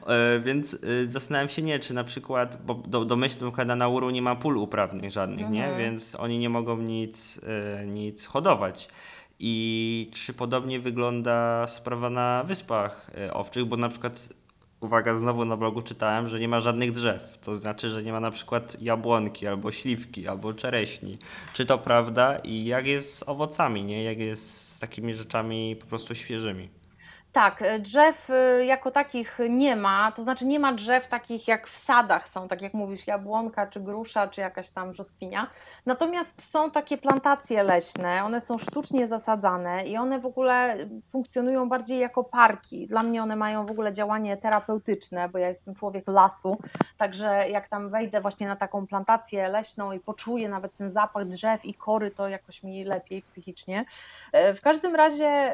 e, więc e, zastanawiam się, nie, czy na przykład, bo do, domyślnie na Nauru nie ma pól uprawnych żadnych, nie? Mhm. Więc oni nie mogą nic, nic hodować. I czy podobnie wygląda sprawa na Wyspach Owczych, bo na przykład Uwaga, znowu na blogu czytałem, że nie ma żadnych drzew. To znaczy, że nie ma na przykład jabłonki, albo śliwki, albo czereśni. Czy to prawda? I jak jest z owocami, nie? Jak jest z takimi rzeczami po prostu świeżymi? Tak, e, drzew e, jako takich nie ma, to znaczy nie ma drzew takich jak w sadach są, tak jak mówisz, jabłonka, czy grusza, czy jakaś tam brzoskwinia. Natomiast są takie plantacje leśne, one są sztucznie zasadzane i one w ogóle funkcjonują bardziej jako parki. Dla mnie one mają w ogóle działanie terapeutyczne, bo ja jestem człowiek lasu, także jak tam wejdę właśnie na taką plantację leśną i poczuję nawet ten zapach drzew i kory, to jakoś mi lepiej psychicznie. E, w każdym razie,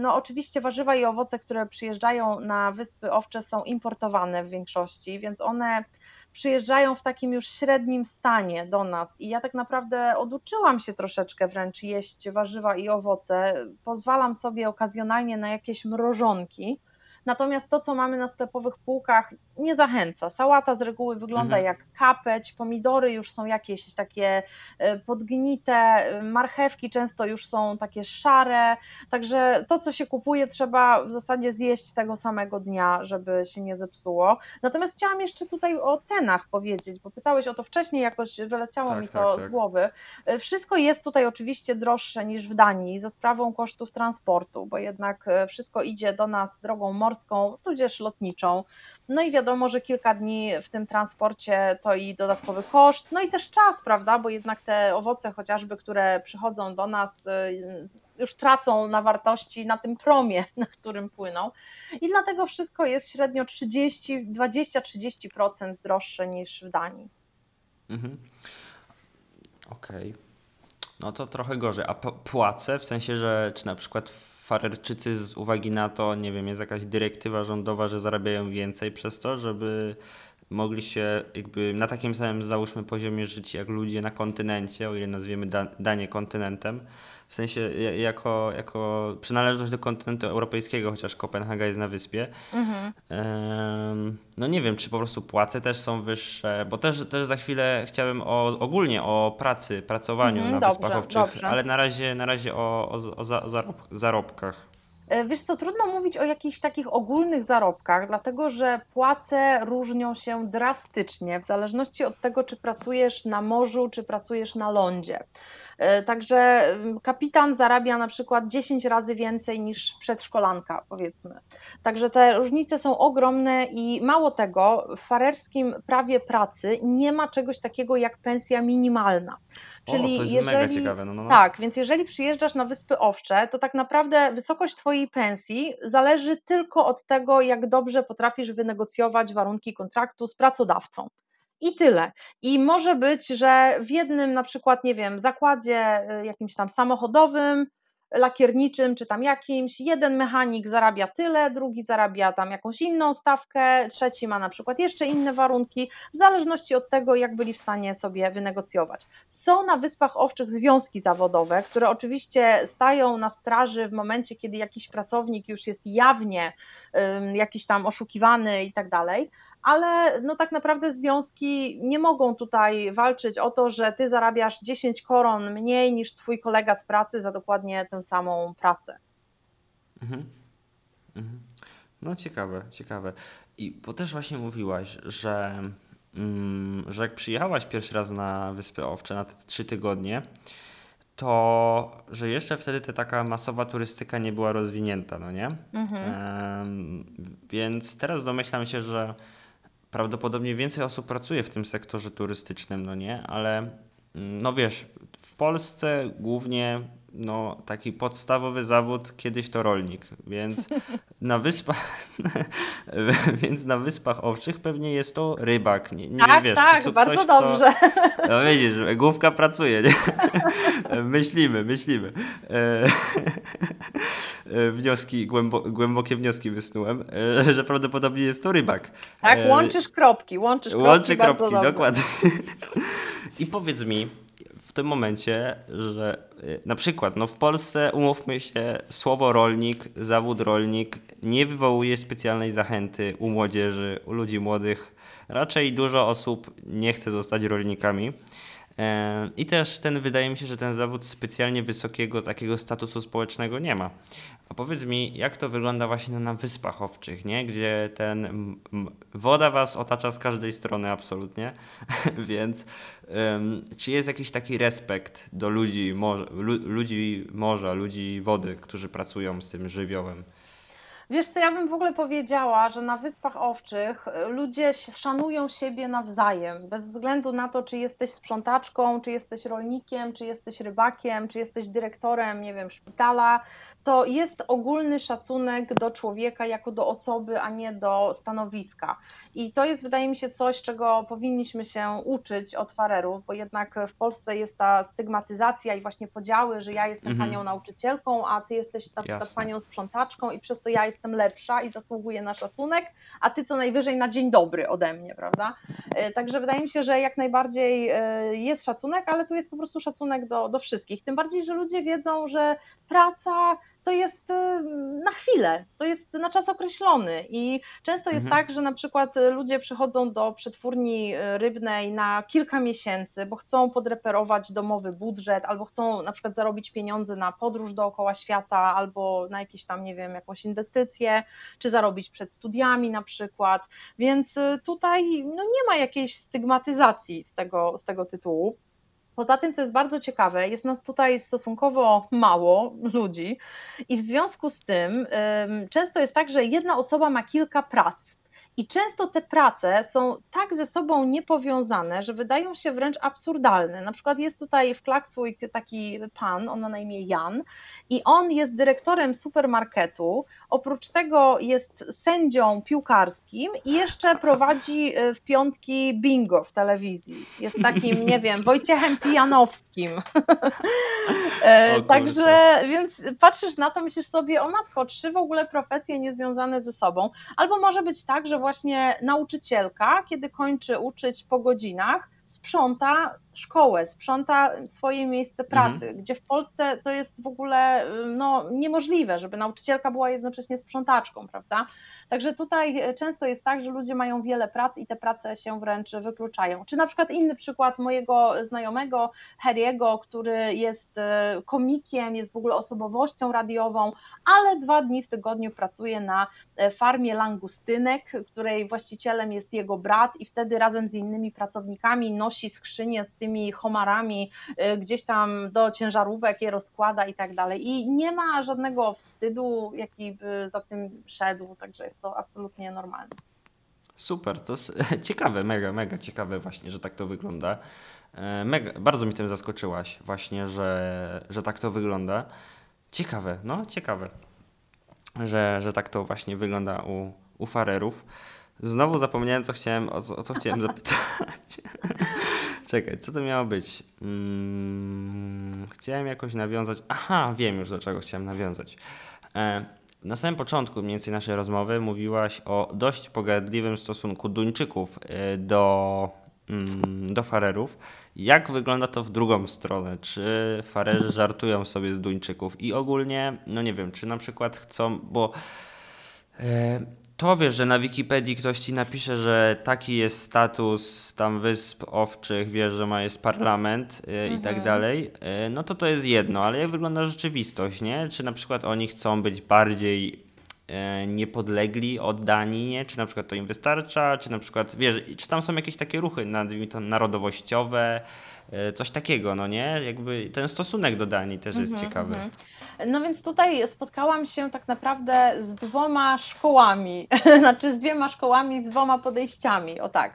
no oczywiście warzywa i owoce, które przyjeżdżają na Wyspy Owcze są importowane w większości, więc one przyjeżdżają w takim już średnim stanie do nas i ja tak naprawdę oduczyłam się troszeczkę wręcz jeść warzywa i owoce. Pozwalam sobie okazjonalnie na jakieś mrożonki, Natomiast to, co mamy na sklepowych półkach, nie zachęca. Sałata z reguły wygląda mhm. jak kapeć, pomidory już są jakieś takie e, podgnite, marchewki często już są takie szare. Także to, co się kupuje, trzeba w zasadzie zjeść tego samego dnia, żeby się nie zepsuło. Natomiast chciałam jeszcze tutaj o cenach powiedzieć, bo pytałeś o to wcześniej, jakoś wyleciało tak, mi to tak, tak. z głowy. E, wszystko jest tutaj oczywiście droższe niż w Danii za sprawą kosztów transportu, bo jednak e, wszystko idzie do nas drogą morską morską, tudzież lotniczą. No i wiadomo, że kilka dni w tym transporcie to i dodatkowy koszt, no i też czas, prawda, bo jednak te owoce chociażby, które przychodzą do nas, y, już tracą na wartości na tym promie, na którym płyną. I dlatego wszystko jest średnio 30, 20-30% droższe niż w Danii. Mhm. Okej. Okay. No to trochę gorzej. A płace, w sensie, że czy na przykład Farerczycy z uwagi na to, nie wiem, jest jakaś dyrektywa rządowa, że zarabiają więcej przez to, żeby mogli się jakby na takim samym załóżmy poziomie żyć jak ludzie na kontynencie, o ile nazwiemy Danię kontynentem, w sensie jako, jako przynależność do kontynentu europejskiego, chociaż Kopenhaga jest na wyspie. Mhm. no nie wiem, czy po prostu płace też są wyższe, bo też, też za chwilę chciałem o, ogólnie o pracy, pracowaniu mhm, na dobrze, Wyspach Owczych, dobrze. ale na razie, na razie o, o, o zarob, zarobkach. E, wiesz co, trudno mówić o jakichś takich ogólnych zarobkach, dlatego że płace różnią się drastycznie w zależności od tego, czy pracujesz na morzu, czy pracujesz na lądzie. E, także kapitan zarabia na przykład 10 razy więcej niż przedszkolanka, powiedzmy. Także te różnice są ogromne i mało tego, w farerskim prawie pracy nie ma czegoś takiego jak pensja minimalna. Czyli o, to jest jeżeli, mega ciekawe. No, no, no. Tak, więc jeżeli przyjeżdżasz na Wyspy Owcze, to tak naprawdę wysokość Twojej pensji zależy tylko od tego, jak dobrze potrafisz wynegocjować warunki kontraktu z pracodawcą. I tyle. I może być, że w jednym na przykład, nie wiem, zakładzie y, jakimś tam samochodowym lakierniczym czy tam jakimś, jeden mechanik zarabia tyle, drugi zarabia tam jakąś inną stawkę, trzeci ma na przykład jeszcze inne warunki, w zależności od tego, jak byli w stanie sobie wynegocjować. Są na Wyspach Owczych związki zawodowe, które oczywiście stają na straży w momencie, kiedy jakiś pracownik już jest jawnie um, jakiś tam oszukiwany i tak dalej, ale no tak naprawdę związki nie mogą tutaj walczyć o to, że ty zarabiasz 10 koron mniej niż twój kolega z pracy za dokładnie tę samą pracę. Mhm. Mhm. No ciekawe, ciekawe. I bo też właśnie mówiłaś, że, mm, że jak przyjechałaś pierwszy raz na Wyspy Owcze na te trzy tygodnie, to że jeszcze wtedy ta taka masowa turystyka nie była rozwinięta, no nie? Mhm. więc teraz domyślam się, że prawdopodobnie więcej osób pracuje w tym sektorze turystycznym, no nie? Ale mm, no wiesz, w Polsce głównie no, taki podstawowy zawód kiedyś to rolnik, więc na wyspach więc na Wyspach Owczych pewnie jest to rybak. Nie, nie tak, wiesz, tak, bardzo ktoś, dobrze. Kto, no widzisz, główka pracuje, nie? myślimy, myślimy. E, e, wnioski, głębo, głębokie wnioski wysnułem, e, że prawdopodobnie jest to rybak. Tak, łączysz kropki, łączysz kropki Łączy kropki, dokładnie. I powiedz mi, w tym momencie, że na przykład no w Polsce, umówmy się, słowo rolnik, zawód rolnik nie wywołuje specjalnej zachęty u młodzieży, u ludzi młodych. Raczej dużo osób nie chce zostać rolnikami. E, I też ten, wydaje mi się, że ten zawód specjalnie wysokiego takiego statusu społecznego nie ma. A powiedz mi, jak to wygląda właśnie na Wyspach Owczych, nie? gdzie ten woda was otacza z każdej strony absolutnie, więc um, czy jest jakiś taki respekt do ludzi, morza, lu, ludzi morza, ludzi wody, którzy pracują z tym żywiołem? Wiesz co, ja bym w ogóle powiedziała, że na Wyspach Owczych y, ludzie szanują siebie nawzajem, bez względu na to, czy jesteś sprzątaczką, czy jesteś rolnikiem, czy jesteś rybakiem, czy jesteś dyrektorem, nie wiem, szpitala, to jest ogólny szacunek do człowieka jako do osoby, a nie do stanowiska. I to jest, wydaje mi się, coś, czego powinniśmy się uczyć od farerów, bo jednak w Polsce jest ta stygmatyzacja i właśnie podziały, że ja jestem Mhm. panią nauczycielką, a ty jesteś na przykład Jasne. panią sprzątaczką i przez to ja jestem lepsza i zasługuję na szacunek, a ty co najwyżej na dzień dobry ode mnie, prawda? E, Także wydaje mi się, że jak najbardziej e, jest szacunek, ale tu jest po prostu szacunek do, do wszystkich. Tym bardziej, że ludzie wiedzą, że praca to jest e, na chwilę, to jest na czas określony i często jest Mhm. tak, że na przykład e, ludzie przychodzą do przetwórni e, rybnej na kilka miesięcy, bo chcą podreperować domowy budżet albo chcą na przykład zarobić pieniądze na podróż dookoła świata albo na jakieś tam, nie wiem, jakąś inwestycję, czy zarobić przed studiami na przykład, więc y, tutaj no nie ma jakiejś stygmatyzacji z tego, z tego tytułu. Poza tym, co jest bardzo ciekawe, jest nas tutaj stosunkowo mało ludzi i w związku z tym ym, często jest tak, że jedna osoba ma kilka prac. I często te prace są tak ze sobą niepowiązane, że wydają się wręcz absurdalne. Na przykład jest tutaj w Klaksvik taki pan, on ma na imię Jan, i on jest dyrektorem supermarketu. Oprócz tego jest sędzią piłkarskim i jeszcze prowadzi y, w piątki bingo w telewizji. Jest takim, nie wiem, Wojciechem Pijanowskim. E. Także, więc patrzysz na to, myślisz sobie, o matko, trzy w ogóle profesje niezwiązane ze sobą. Albo może być tak, że właśnie nauczycielka, kiedy kończy uczyć po godzinach, sprząta szkołę, sprząta swoje miejsce pracy, gdzie w Polsce to jest w ogóle no, niemożliwe, żeby nauczycielka była jednocześnie sprzątaczką, prawda? Także tutaj e, często jest tak, że ludzie mają wiele prac i te prace się wręcz wykluczają. Czy na przykład inny przykład mojego znajomego Harry'ego, który jest e, komikiem, jest w ogóle osobowością radiową, ale dwa dni w tygodniu pracuje na e, farmie langustynek, której właścicielem jest jego brat i wtedy razem z innymi pracownikami nosi skrzynię z tymi homarami gdzieś tam do ciężarówek, je rozkłada i tak dalej. I nie ma żadnego wstydu, jaki by za tym szedł, także jest to absolutnie normalne. Super, to jest ciekawe, mega, mega ciekawe właśnie, że tak to wygląda. E, Mega, bardzo mi tym zaskoczyłaś właśnie, że, że tak to wygląda. Ciekawe, no ciekawe, że, że tak to właśnie wygląda u, u farerów. Znowu zapomniałem, co chciałem, o co, o co chciałem zapytać. Czekaj, co to miało być? Mm, chciałem jakoś nawiązać. Aha, wiem już do czego chciałem nawiązać. E, na samym początku mniej więcej naszej rozmowy mówiłaś o dość pogardliwym stosunku Duńczyków e, do, mm, do farerów. Jak wygląda to w drugą stronę? Czy farerzy żartują sobie z Duńczyków? I ogólnie, no nie wiem, czy na przykład chcą, bo e, to wiesz, że na Wikipedii ktoś ci napisze, że taki jest status tam wysp owczych, wiesz, że ma jest parlament e, i tak dalej, e, no to to jest jedno, ale jak wygląda rzeczywistość, nie? Czy na przykład oni chcą być bardziej e, niepodlegli, oddani, nie? Czy na przykład to im wystarcza, czy na przykład, wiesz, czy tam są jakieś takie ruchy, narodowościowe, e, coś takiego, no nie? Jakby ten stosunek do Danii też jest Mhm, ciekawy. mhm. No więc tutaj spotkałam się tak naprawdę z dwoma szkołami, znaczy z dwiema szkołami, z dwoma podejściami, o tak.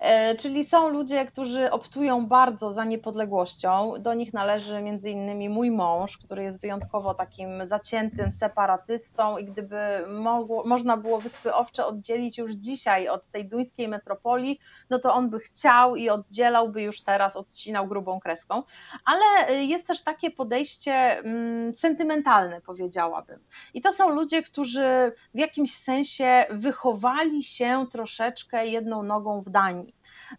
E, Czyli są ludzie, którzy optują bardzo za niepodległością. Do nich należy między innymi mój mąż, który jest wyjątkowo takim zaciętym separatystą i gdyby mogło, można było Wyspy Owcze oddzielić już dzisiaj od tej duńskiej metropolii, no to on by chciał i oddzielałby już teraz, odcinał grubą kreską. Ale jest też takie podejście mm, sentymentalne, powiedziałabym. I to są ludzie, którzy w jakimś sensie wychowali się troszeczkę jedną nogą w Danii.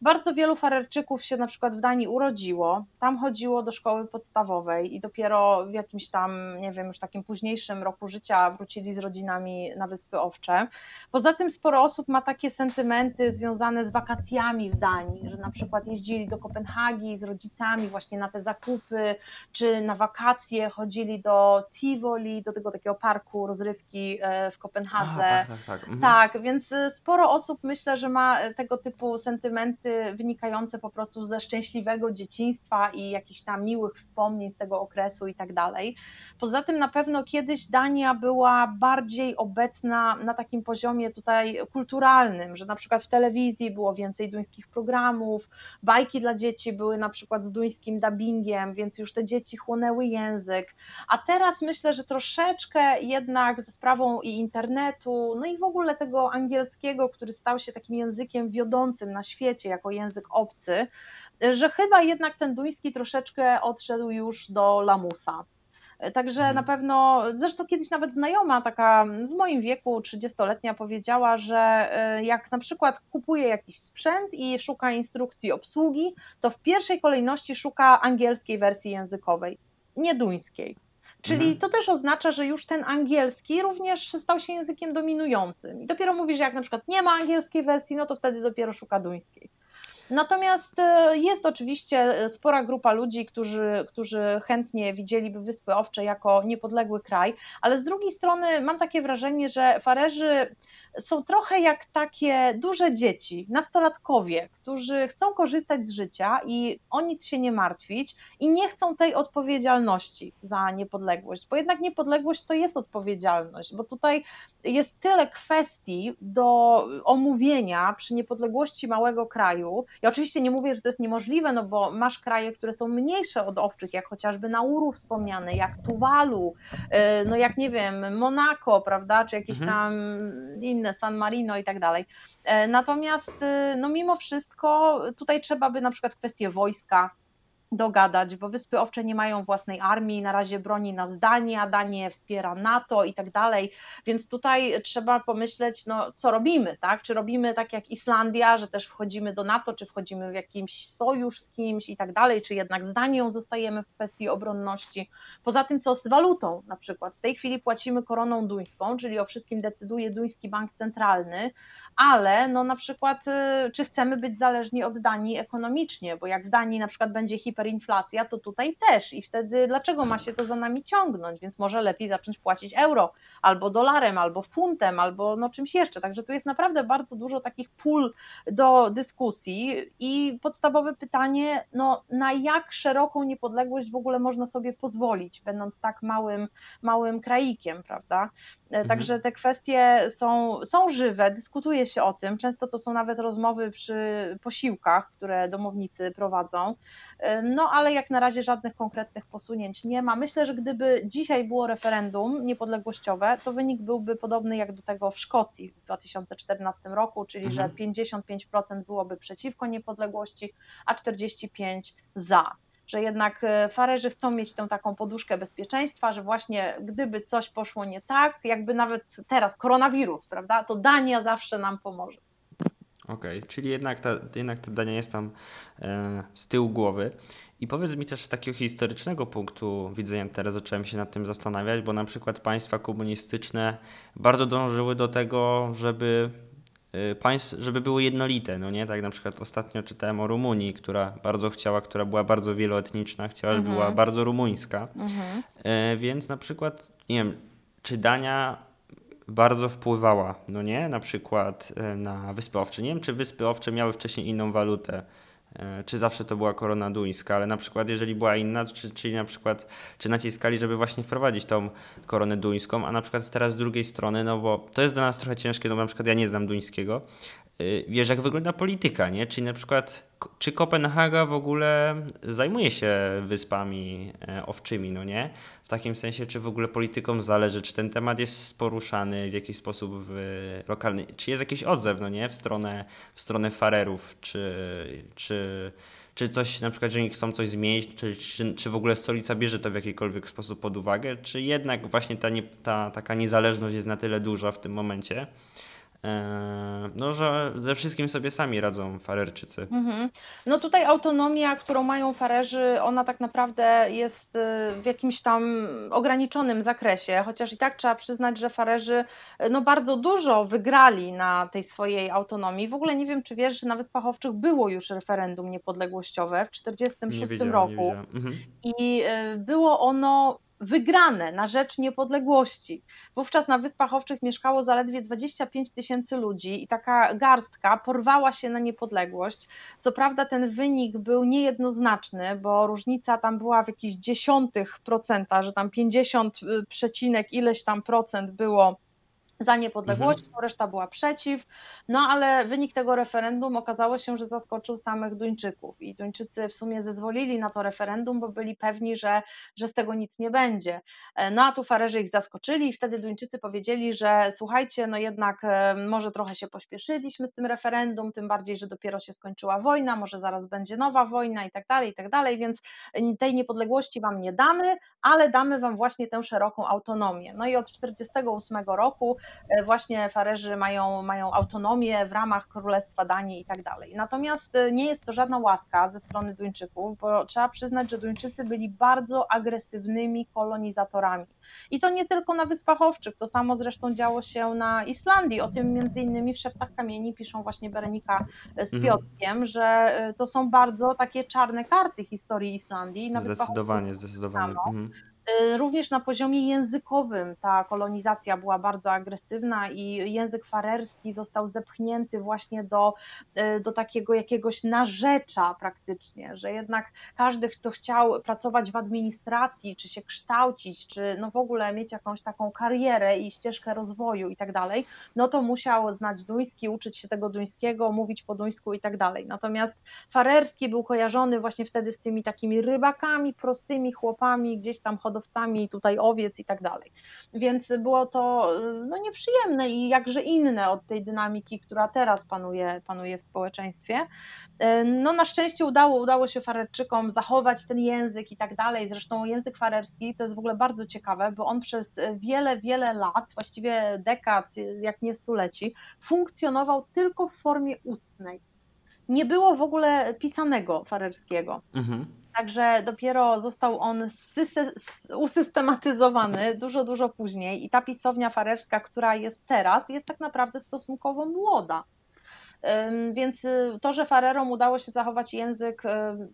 Bardzo wielu farerczyków się na przykład w Danii urodziło, tam chodziło do szkoły podstawowej i dopiero w jakimś tam, nie wiem, już takim późniejszym roku życia wrócili z rodzinami na Wyspy Owcze. Poza tym sporo osób ma takie sentymenty związane z wakacjami w Danii, że na przykład jeździli do Kopenhagi z rodzicami właśnie na te zakupy, czy na wakacje chodzili do Tivoli, do tego takiego parku rozrywki e, w A, Kopenhadze. tak, tak, tak. Mhm. Tak, więc y, sporo osób myślę, że ma tego typu sentymenty wynikające po prostu ze szczęśliwego dzieciństwa i jakichś tam miłych wspomnień z tego okresu i tak dalej. Poza tym na pewno kiedyś Dania była bardziej obecna na takim poziomie tutaj kulturalnym, że na przykład w telewizji było więcej duńskich programów, bajki dla dzieci były na przykład z duńskim dubbingiem, więc już te dzieci chłonęły język. A teraz myślę, że troszeczkę jednak ze sprawą i internetu, no i w ogóle tego angielskiego, który stał się takim językiem wiodącym na świecie jako język obcy, że chyba jednak ten duński troszeczkę odszedł już do lamusa. Także Mhm. na pewno, zresztą kiedyś nawet znajoma, taka w moim wieku, 30-letnia, powiedziała, że y, jak na przykład kupuje jakiś sprzęt i szuka instrukcji obsługi, to w pierwszej kolejności szuka angielskiej wersji językowej, nie duńskiej. Czyli Mhm. to też oznacza, że już ten angielski również stał się językiem dominującym. I dopiero mówi, że jak na przykład nie ma angielskiej wersji, no to wtedy dopiero szuka duńskiej. Natomiast e, jest oczywiście spora grupa ludzi, którzy, którzy chętnie widzieliby Wyspy Owcze jako niepodległy kraj, ale z drugiej strony mam takie wrażenie, że Farerzy są trochę jak takie duże dzieci, nastolatkowie, którzy chcą korzystać z życia i o nic się nie martwić i nie chcą tej odpowiedzialności za niepodległość, bo jednak niepodległość to jest odpowiedzialność, bo tutaj jest tyle kwestii do omówienia przy niepodległości małego kraju. Ja oczywiście nie mówię, że to jest niemożliwe, no bo masz kraje, które są mniejsze od owczych, jak chociażby Nauru wspomniane, jak Tuwalu, y, no jak nie wiem, Monako, prawda, czy jakieś Mhm. tam inne, San Marino i tak dalej. E, Natomiast y, no mimo wszystko tutaj trzeba by na przykład kwestie wojska dogadać, bo Wyspy Owcze nie mają własnej armii, na razie broni nas Dania, Danię wspiera NATO i tak dalej, więc tutaj trzeba pomyśleć, no co robimy, tak? Czy robimy tak jak Islandia, że też wchodzimy do NATO, czy wchodzimy w jakiś sojusz z kimś i tak dalej, czy jednak z Danią zostajemy w kwestii obronności. Poza tym co z walutą na przykład, w tej chwili płacimy koroną duńską, czyli o wszystkim decyduje duński bank centralny, ale no na przykład y, czy chcemy być zależni od Danii ekonomicznie, bo jak w Danii na przykład będzie hiperinflacja, to tutaj też i wtedy dlaczego ma się to za nami ciągnąć, więc może lepiej zacząć płacić euro, albo dolarem, albo funtem, albo no czymś jeszcze, także tu jest naprawdę bardzo dużo takich pól do dyskusji i podstawowe pytanie, no na jak szeroką niepodległość w ogóle można sobie pozwolić, będąc tak małym, małym kraikiem, prawda? E, Także te kwestie są, są żywe, dyskutuje się o tym. Często to są nawet rozmowy przy posiłkach, które domownicy prowadzą. No ale jak na razie żadnych konkretnych posunięć nie ma. Myślę, że gdyby dzisiaj było referendum niepodległościowe, to wynik byłby podobny jak do tego w Szkocji w 2014 roku, czyli Mhm. że 55% byłoby przeciwko niepodległości, a 45% za że jednak e, farerzy chcą mieć tą taką poduszkę bezpieczeństwa, że właśnie gdyby coś poszło nie tak, jakby nawet teraz koronawirus, prawda, to Dania zawsze nam pomoże. Okej, czyli jednak ta, jednak ta Dania jest tam e, z tyłu głowy. I powiedz mi też z takiego historycznego punktu widzenia, teraz zacząłem się nad tym zastanawiać, bo na przykład państwa komunistyczne bardzo dążyły do tego, żeby e, państw, żeby były jednolite, no nie? Tak na przykład ostatnio czytałem o Rumunii, która bardzo chciała, która była bardzo wieloetniczna, chciała, żeby była Mhm. bardzo rumuńska. Mhm. E, więc na przykład, nie wiem, czy Dania bardzo wpływała, no nie, na przykład e, na Wyspy Owcze. Nie wiem, czy Wyspy Owcze miały wcześniej inną walutę, e, czy zawsze to była korona duńska, ale na przykład jeżeli była inna, czy, czyli na przykład, czy naciskali, żeby właśnie wprowadzić tą koronę duńską, a na przykład teraz z drugiej strony, no bo to jest dla nas trochę ciężkie, no bo na przykład ja nie znam duńskiego, wiesz, jak wygląda polityka, nie? Czyli na przykład, czy Kopenhaga w ogóle zajmuje się wyspami e, owczymi, no nie? W takim sensie, czy w ogóle politykom zależy, czy ten temat jest poruszany w jakiś sposób w lokalny, czy jest jakiś odzew, no nie? W stronę, w stronę farerów, czy, czy, czy coś, na przykład, że oni chcą coś zmienić, czy, czy, czy w ogóle stolica bierze to w jakikolwiek sposób pod uwagę, czy jednak właśnie ta, nie, ta taka niezależność jest na tyle duża w tym momencie, no, że ze wszystkim sobie sami radzą Farerczycy. Mhm. No tutaj autonomia, którą mają farerzy, ona tak naprawdę jest y, w jakimś tam ograniczonym zakresie, chociaż i tak trzeba przyznać, że farerzy y, no bardzo dużo wygrali na tej swojej autonomii. W ogóle nie wiem, czy wiesz, że na Wyspach Owczych było już referendum niepodległościowe w Nie 1946 wiedziałem, nie roku. Mhm. I y, było ono wygrane na rzecz niepodległości. Wówczas na Wyspach Owczych mieszkało zaledwie 25 tysięcy ludzi i taka garstka porwała się na niepodległość. Co prawda ten wynik był niejednoznaczny, bo różnica tam była w jakichś dziesiątych procenta, że tam 50 y, przecinek ileś tam procent było za niepodległością, mhm. reszta była przeciw. No ale wynik tego referendum okazało się, że zaskoczył samych Duńczyków i Duńczycy w sumie zezwolili na to referendum, bo byli pewni, że, że z tego nic nie będzie. E, no a tu farerzy ich zaskoczyli i wtedy Duńczycy powiedzieli, że słuchajcie, no jednak e, może trochę się pośpieszyliśmy z tym referendum, tym bardziej, że dopiero się skończyła wojna, może zaraz będzie nowa wojna i tak dalej, i tak dalej, więc tej niepodległości wam nie damy, ale damy wam właśnie tę szeroką autonomię. No i od 1948 roku właśnie Farerzy mają, mają autonomię w ramach Królestwa Danii i tak dalej. Natomiast e, nie jest to żadna łaska ze strony Duńczyków, bo trzeba przyznać, że Duńczycy byli bardzo agresywnymi kolonizatorami. I to nie tylko na Wyspach Owczych, to samo zresztą działo się na Islandii. O tym między innymi w Szeptach Kamieni piszą właśnie Berenika z mhm. Piotrkiem, mhm. że e, to są bardzo takie czarne karty historii Islandii. Na zdecydowanie, zdecydowanie. Mhm. Y, również na poziomie językowym ta kolonizacja była bardzo agresywna i język farerski został zepchnięty właśnie do, y, do takiego jakiegoś narzecza praktycznie, że jednak każdy, kto chciał pracować w administracji, czy się kształcić, czy no w ogóle mieć jakąś taką karierę i ścieżkę rozwoju i tak dalej, no to musiał znać duński, uczyć się tego duńskiego, mówić po duńsku i tak dalej. Natomiast farerski był kojarzony właśnie wtedy z tymi takimi rybakami, prostymi chłopami, gdzieś tam hodowcami hodowcami tutaj owiec i tak dalej. Więc było to no, nieprzyjemne i jakże inne od tej dynamiki, która teraz panuje, panuje w społeczeństwie. E, no na szczęście udało, udało się Farerczykom zachować ten język i tak dalej. Zresztą język farerski to jest w ogóle bardzo ciekawe, bo on przez wiele, wiele lat, właściwie dekad, jak nie stuleci, funkcjonował tylko w formie ustnej nie było w ogóle pisanego farerskiego. Mhm. Także dopiero został on usystematyzowany dużo, dużo później i ta pisownia farerska, która jest teraz, jest tak naprawdę stosunkowo młoda. Więc y, to, że Farerom udało się zachować język y,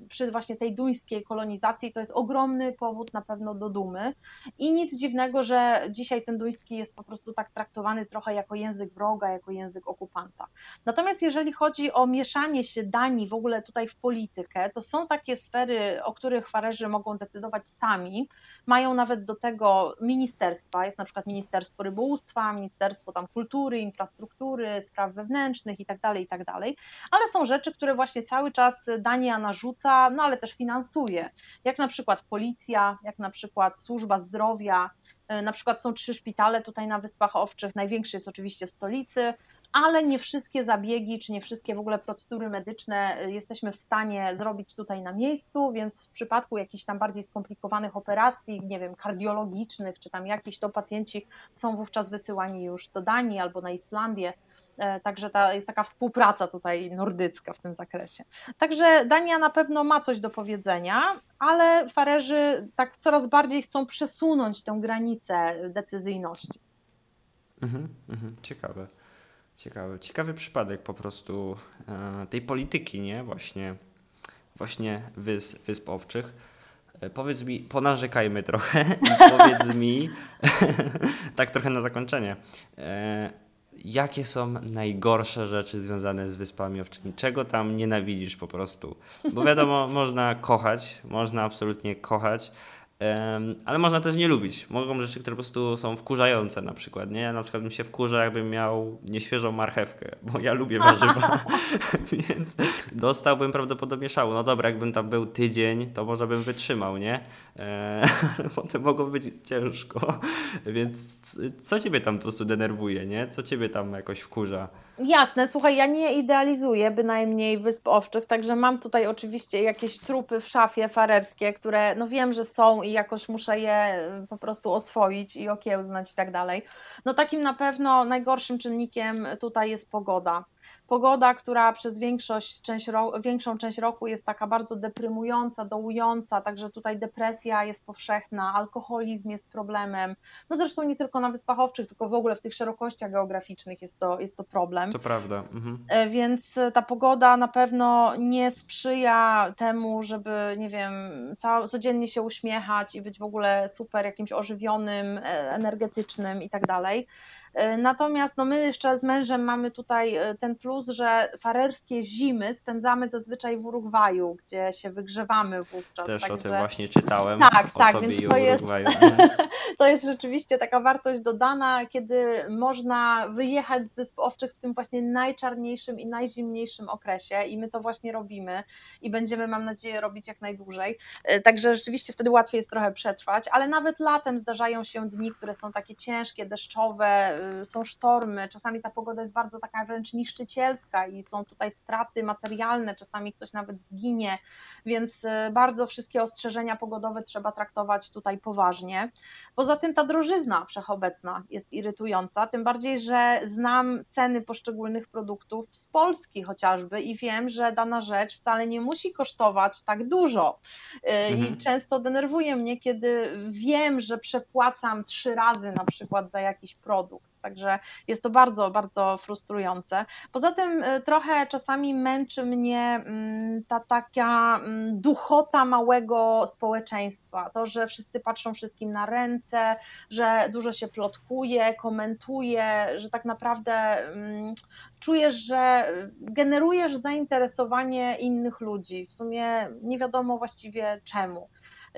przy właśnie tej duńskiej kolonizacji, to jest ogromny powód na pewno do dumy. I nic dziwnego, że dzisiaj ten duński jest po prostu tak traktowany trochę jako język wroga, jako język okupanta. Natomiast jeżeli chodzi o mieszanie się Danii w ogóle tutaj w politykę, to są takie sfery, o których Farerzy mogą decydować sami. Mają nawet do tego ministerstwa, jest na przykład Ministerstwo Rybołówstwa, Ministerstwo tam Kultury, Infrastruktury, Spraw Wewnętrznych i tak dalej i tak dalej, ale są rzeczy, które właśnie cały czas Dania narzuca, no ale też finansuje, jak na przykład policja, jak na przykład służba zdrowia, e, na przykład są trzy szpitale tutaj na Wyspach Owczych, największy jest oczywiście w stolicy, ale nie wszystkie zabiegi, czy nie wszystkie w ogóle procedury medyczne e, jesteśmy w stanie zrobić tutaj na miejscu, więc w przypadku jakichś tam bardziej skomplikowanych operacji, nie wiem, kardiologicznych, czy tam jakieś, to pacjenci są wówczas wysyłani już do Danii albo na Islandię, także ta, jest taka współpraca tutaj nordycka w tym zakresie. Także Dania na pewno ma coś do powiedzenia, ale Farerzy tak coraz bardziej chcą przesunąć tę granicę decyzyjności. Mhm, mhm, ciekawe. Ciekawy, przypadek po prostu e, tej polityki, nie? Właśnie, właśnie wys, Wysp Owczych. E, powiedz mi, ponarzekajmy trochę powiedz mi, tak trochę na zakończenie, e, jakie są najgorsze rzeczy związane z Wyspami Owczymi? Czego tam nienawidzisz po prostu? Bo wiadomo, można kochać, można absolutnie kochać, ale można też nie lubić. Mogą rzeczy, które po prostu są wkurzające na przykład. Nie? Ja na przykład bym się wkurza, jakbym miał nieświeżą marchewkę, bo ja lubię warzywa, więc dostałbym prawdopodobnie szału. No dobra, jakbym tam był tydzień, to może bym wytrzymał, nie? E, ale potem mogło być ciężko. Więc co ciebie tam po prostu denerwuje, nie? Co ciebie tam jakoś wkurza? Jasne, słuchaj, ja nie idealizuję bynajmniej Wysp Owczych, także mam tutaj oczywiście jakieś trupy w szafie farerskie, które no wiem, że są i jakoś muszę je y, po prostu oswoić i okiełznać i tak dalej. No takim na pewno najgorszym czynnikiem tutaj jest pogoda. Pogoda, która przez większość, część ro, większą część roku jest taka bardzo deprymująca, dołująca, także tutaj depresja jest powszechna, alkoholizm jest problemem. No zresztą nie tylko na Wyspach Owczych, tylko w ogóle w tych szerokościach geograficznych jest to, jest to problem. To prawda. Mhm. E, więc ta pogoda na pewno nie sprzyja temu, żeby, nie wiem, cał, codziennie się uśmiechać i być w ogóle super jakimś ożywionym, e, energetycznym i tak dalej. E, natomiast no my jeszcze z mężem mamy tutaj e, ten plus, że farerskie zimy spędzamy zazwyczaj w Urugwaju, gdzie się wygrzewamy wówczas. Też także... o tym właśnie czytałem. Tak, o tak, więc to jest. Mhm. to jest rzeczywiście taka wartość dodana, kiedy można wyjechać z Wysp Owczych w tym właśnie najczarniejszym i najzimniejszym okresie i my to właśnie robimy i będziemy, mam nadzieję, robić jak najdłużej. E, także rzeczywiście wtedy łatwiej jest trochę przetrwać, ale nawet latem zdarzają się dni, które są takie ciężkie, deszczowe, y, są sztormy, czasami ta pogoda jest bardzo taka wręcz niszczycielska i są tutaj straty materialne, czasami ktoś nawet zginie, więc y, bardzo wszystkie ostrzeżenia pogodowe trzeba traktować tutaj poważnie. Poza tym ta drożyzna wszechobecna jest irytująca, tym bardziej, że znam ceny poszczególnych produktów z Polski chociażby i wiem, że dana rzecz wcale nie musi kosztować tak dużo. Y, Mhm. I często denerwuje mnie, kiedy wiem, że przepłacam trzy razy na przykład za jakiś produkt. Także jest to bardzo, bardzo frustrujące. Poza tym y, trochę czasami męczy mnie mm, ta taka mm, duchota małego społeczeństwa. To, że wszyscy patrzą wszystkim na ręce, że dużo się plotkuje, komentuje, że tak naprawdę mm, czujesz, że generujesz zainteresowanie innych ludzi. W sumie nie wiadomo właściwie czemu.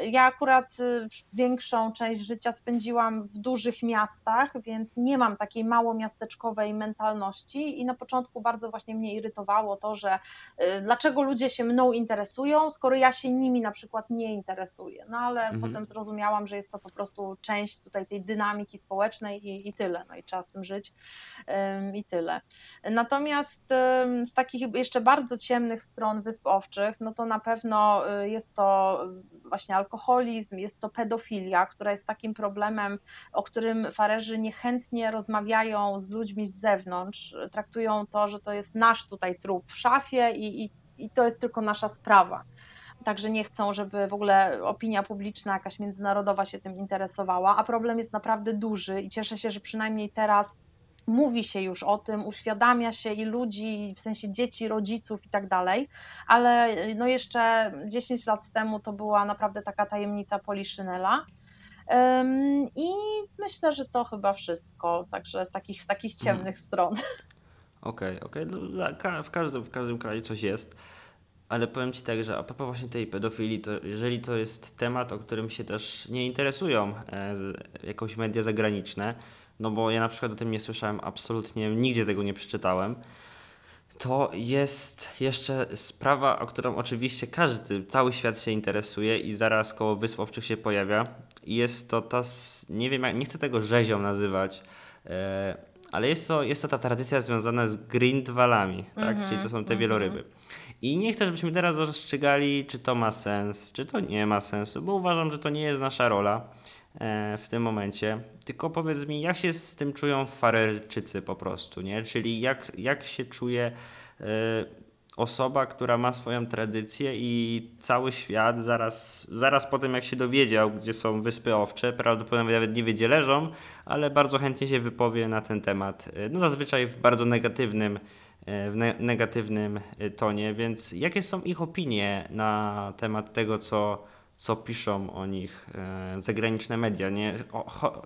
Ja akurat y, większą część życia spędziłam w dużych miastach, więc nie mam takiej małomiasteczkowej mentalności i na początku bardzo właśnie mnie irytowało to, że y, dlaczego ludzie się mną interesują, skoro ja się nimi na przykład nie interesuję. No ale Mhm. potem zrozumiałam, że jest to po prostu część tutaj tej dynamiki społecznej i, i tyle, no i trzeba z tym żyć ym, i tyle. Natomiast ym, z takich jeszcze bardzo ciemnych stron Wysp Owczych, no to na pewno y, jest to właśnie alkoholizm, jest to pedofilia, która jest takim problemem, o którym farerzy niechętnie rozmawiają z ludźmi z zewnątrz, traktują to, że to jest nasz tutaj trup w szafie i, i, i to jest tylko nasza sprawa. Także nie chcą, żeby w ogóle opinia publiczna, jakaś międzynarodowa się tym interesowała, a problem jest naprawdę duży i cieszę się, że przynajmniej teraz mówi się już o tym, uświadamia się i ludzi, w sensie dzieci, rodziców i tak dalej, ale no jeszcze 10 lat temu to była naprawdę taka tajemnica Poliszynela. I myślę, że to chyba wszystko, także z takich, z takich ciemnych stron. Okej, okej. No, dla- ka- w, każdym, w każdym kraju coś jest. Ale powiem Ci tak, że a propos właśnie tej pedofilii, to jeżeli to jest temat, o którym się też nie interesują e, jakoś media zagraniczne, no bo ja na przykład o tym nie słyszałem absolutnie, nigdzie tego nie przeczytałem, to jest jeszcze sprawa, o którą oczywiście każdy, cały świat się interesuje i zaraz koło Wysp Owczych się pojawia. I jest to ta, nie wiem, nie chcę tego rzezią nazywać, e, ale jest to, jest to ta tradycja związana z grindwalami, tak? Mhm, czyli to są te mhm. wieloryby. I nie chcę, żebyśmy teraz rozstrzygali, czy to ma sens, czy to nie ma sensu, bo uważam, że to nie jest nasza rola w tym momencie. Tylko powiedz mi, jak się z tym czują Farerczycy po prostu, nie? Czyli jak, jak się czuje e, osoba, która ma swoją tradycję i cały świat zaraz, zaraz po tym, jak się dowiedział, gdzie są Wyspy Owcze, prawdopodobnie nawet nie wie, gdzie leżą, ale bardzo chętnie się wypowie na ten temat. E, No zazwyczaj w bardzo negatywnym e, w ne negatywnym e, tonie, więc jakie są ich opinie na temat tego, co, co piszą o nich e, zagraniczne media, nie?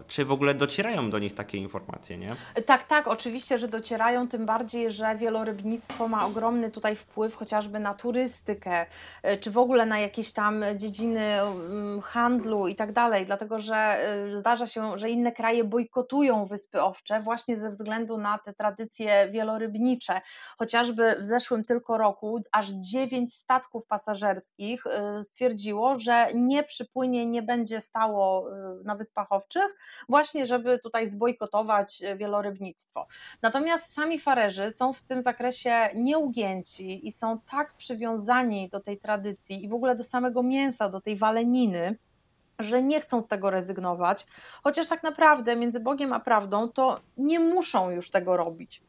Czy w ogóle docierają do nich takie informacje, nie? Tak, tak, oczywiście, że docierają, tym bardziej, że wielorybnictwo ma ogromny tutaj wpływ chociażby na turystykę, y, czy w ogóle na jakieś tam dziedziny mm, handlu i tak dalej, dlatego że y, zdarza się, że inne kraje bojkotują Wyspy Owcze właśnie ze względu na te tradycje wielorybnicze. Chociażby w zeszłym tylko roku aż dziewięć statków pasażerskich stwierdziło, że nie przypłynie, nie będzie stało y, na Wyspach Owczych, właśnie żeby tutaj zbojkotować e, wielorybnictwo. Natomiast sami farerzy są w tym zakresie nieugięci i są tak przywiązani do tej tradycji i w ogóle do samego mięsa, do tej waleniny, że nie chcą z tego rezygnować, chociaż tak naprawdę między Bogiem a prawdą to nie muszą już tego robić.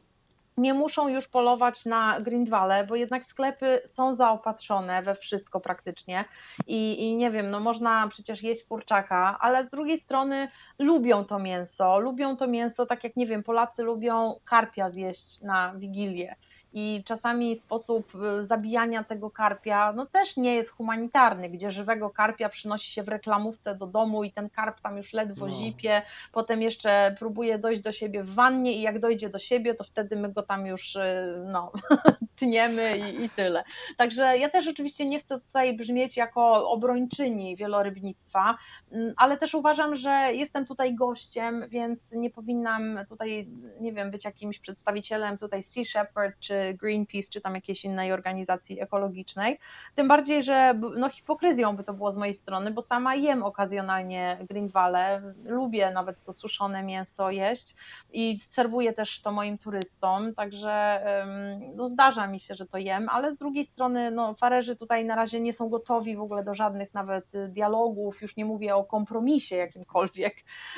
Nie muszą już polować na Grindwale, bo jednak sklepy są zaopatrzone we wszystko praktycznie i, i nie wiem, no można przecież jeść kurczaka, ale z drugiej strony lubią to mięso, lubią to mięso tak jak nie wiem, Polacy lubią karpia zjeść na Wigilię i czasami sposób y, zabijania tego karpia no też nie jest humanitarny, gdzie żywego karpia przynosi się w reklamówce do domu i ten karp tam już ledwo no. zipie, potem jeszcze próbuje dojść do siebie w wannie i jak dojdzie do siebie, to wtedy my go tam już y, no, tniemy i, i tyle. Także ja też oczywiście nie chcę tutaj brzmieć jako obrończyni wielorybnictwa, mm, ale też uważam, że jestem tutaj gościem, więc nie powinnam tutaj, nie wiem, być jakimś przedstawicielem tutaj Sea Shepherd czy Greenpeace, czy tam jakiejś innej organizacji ekologicznej. Tym bardziej, że no, hipokryzją by to było z mojej strony, bo sama jem okazjonalnie greenwale, lubię nawet to suszone mięso jeść i serwuję też to moim turystom, także no, zdarza mi się, że to jem, ale z drugiej strony no, farerzy tutaj na razie nie są gotowi w ogóle do żadnych nawet dialogów, już nie mówię o kompromisie jakimkolwiek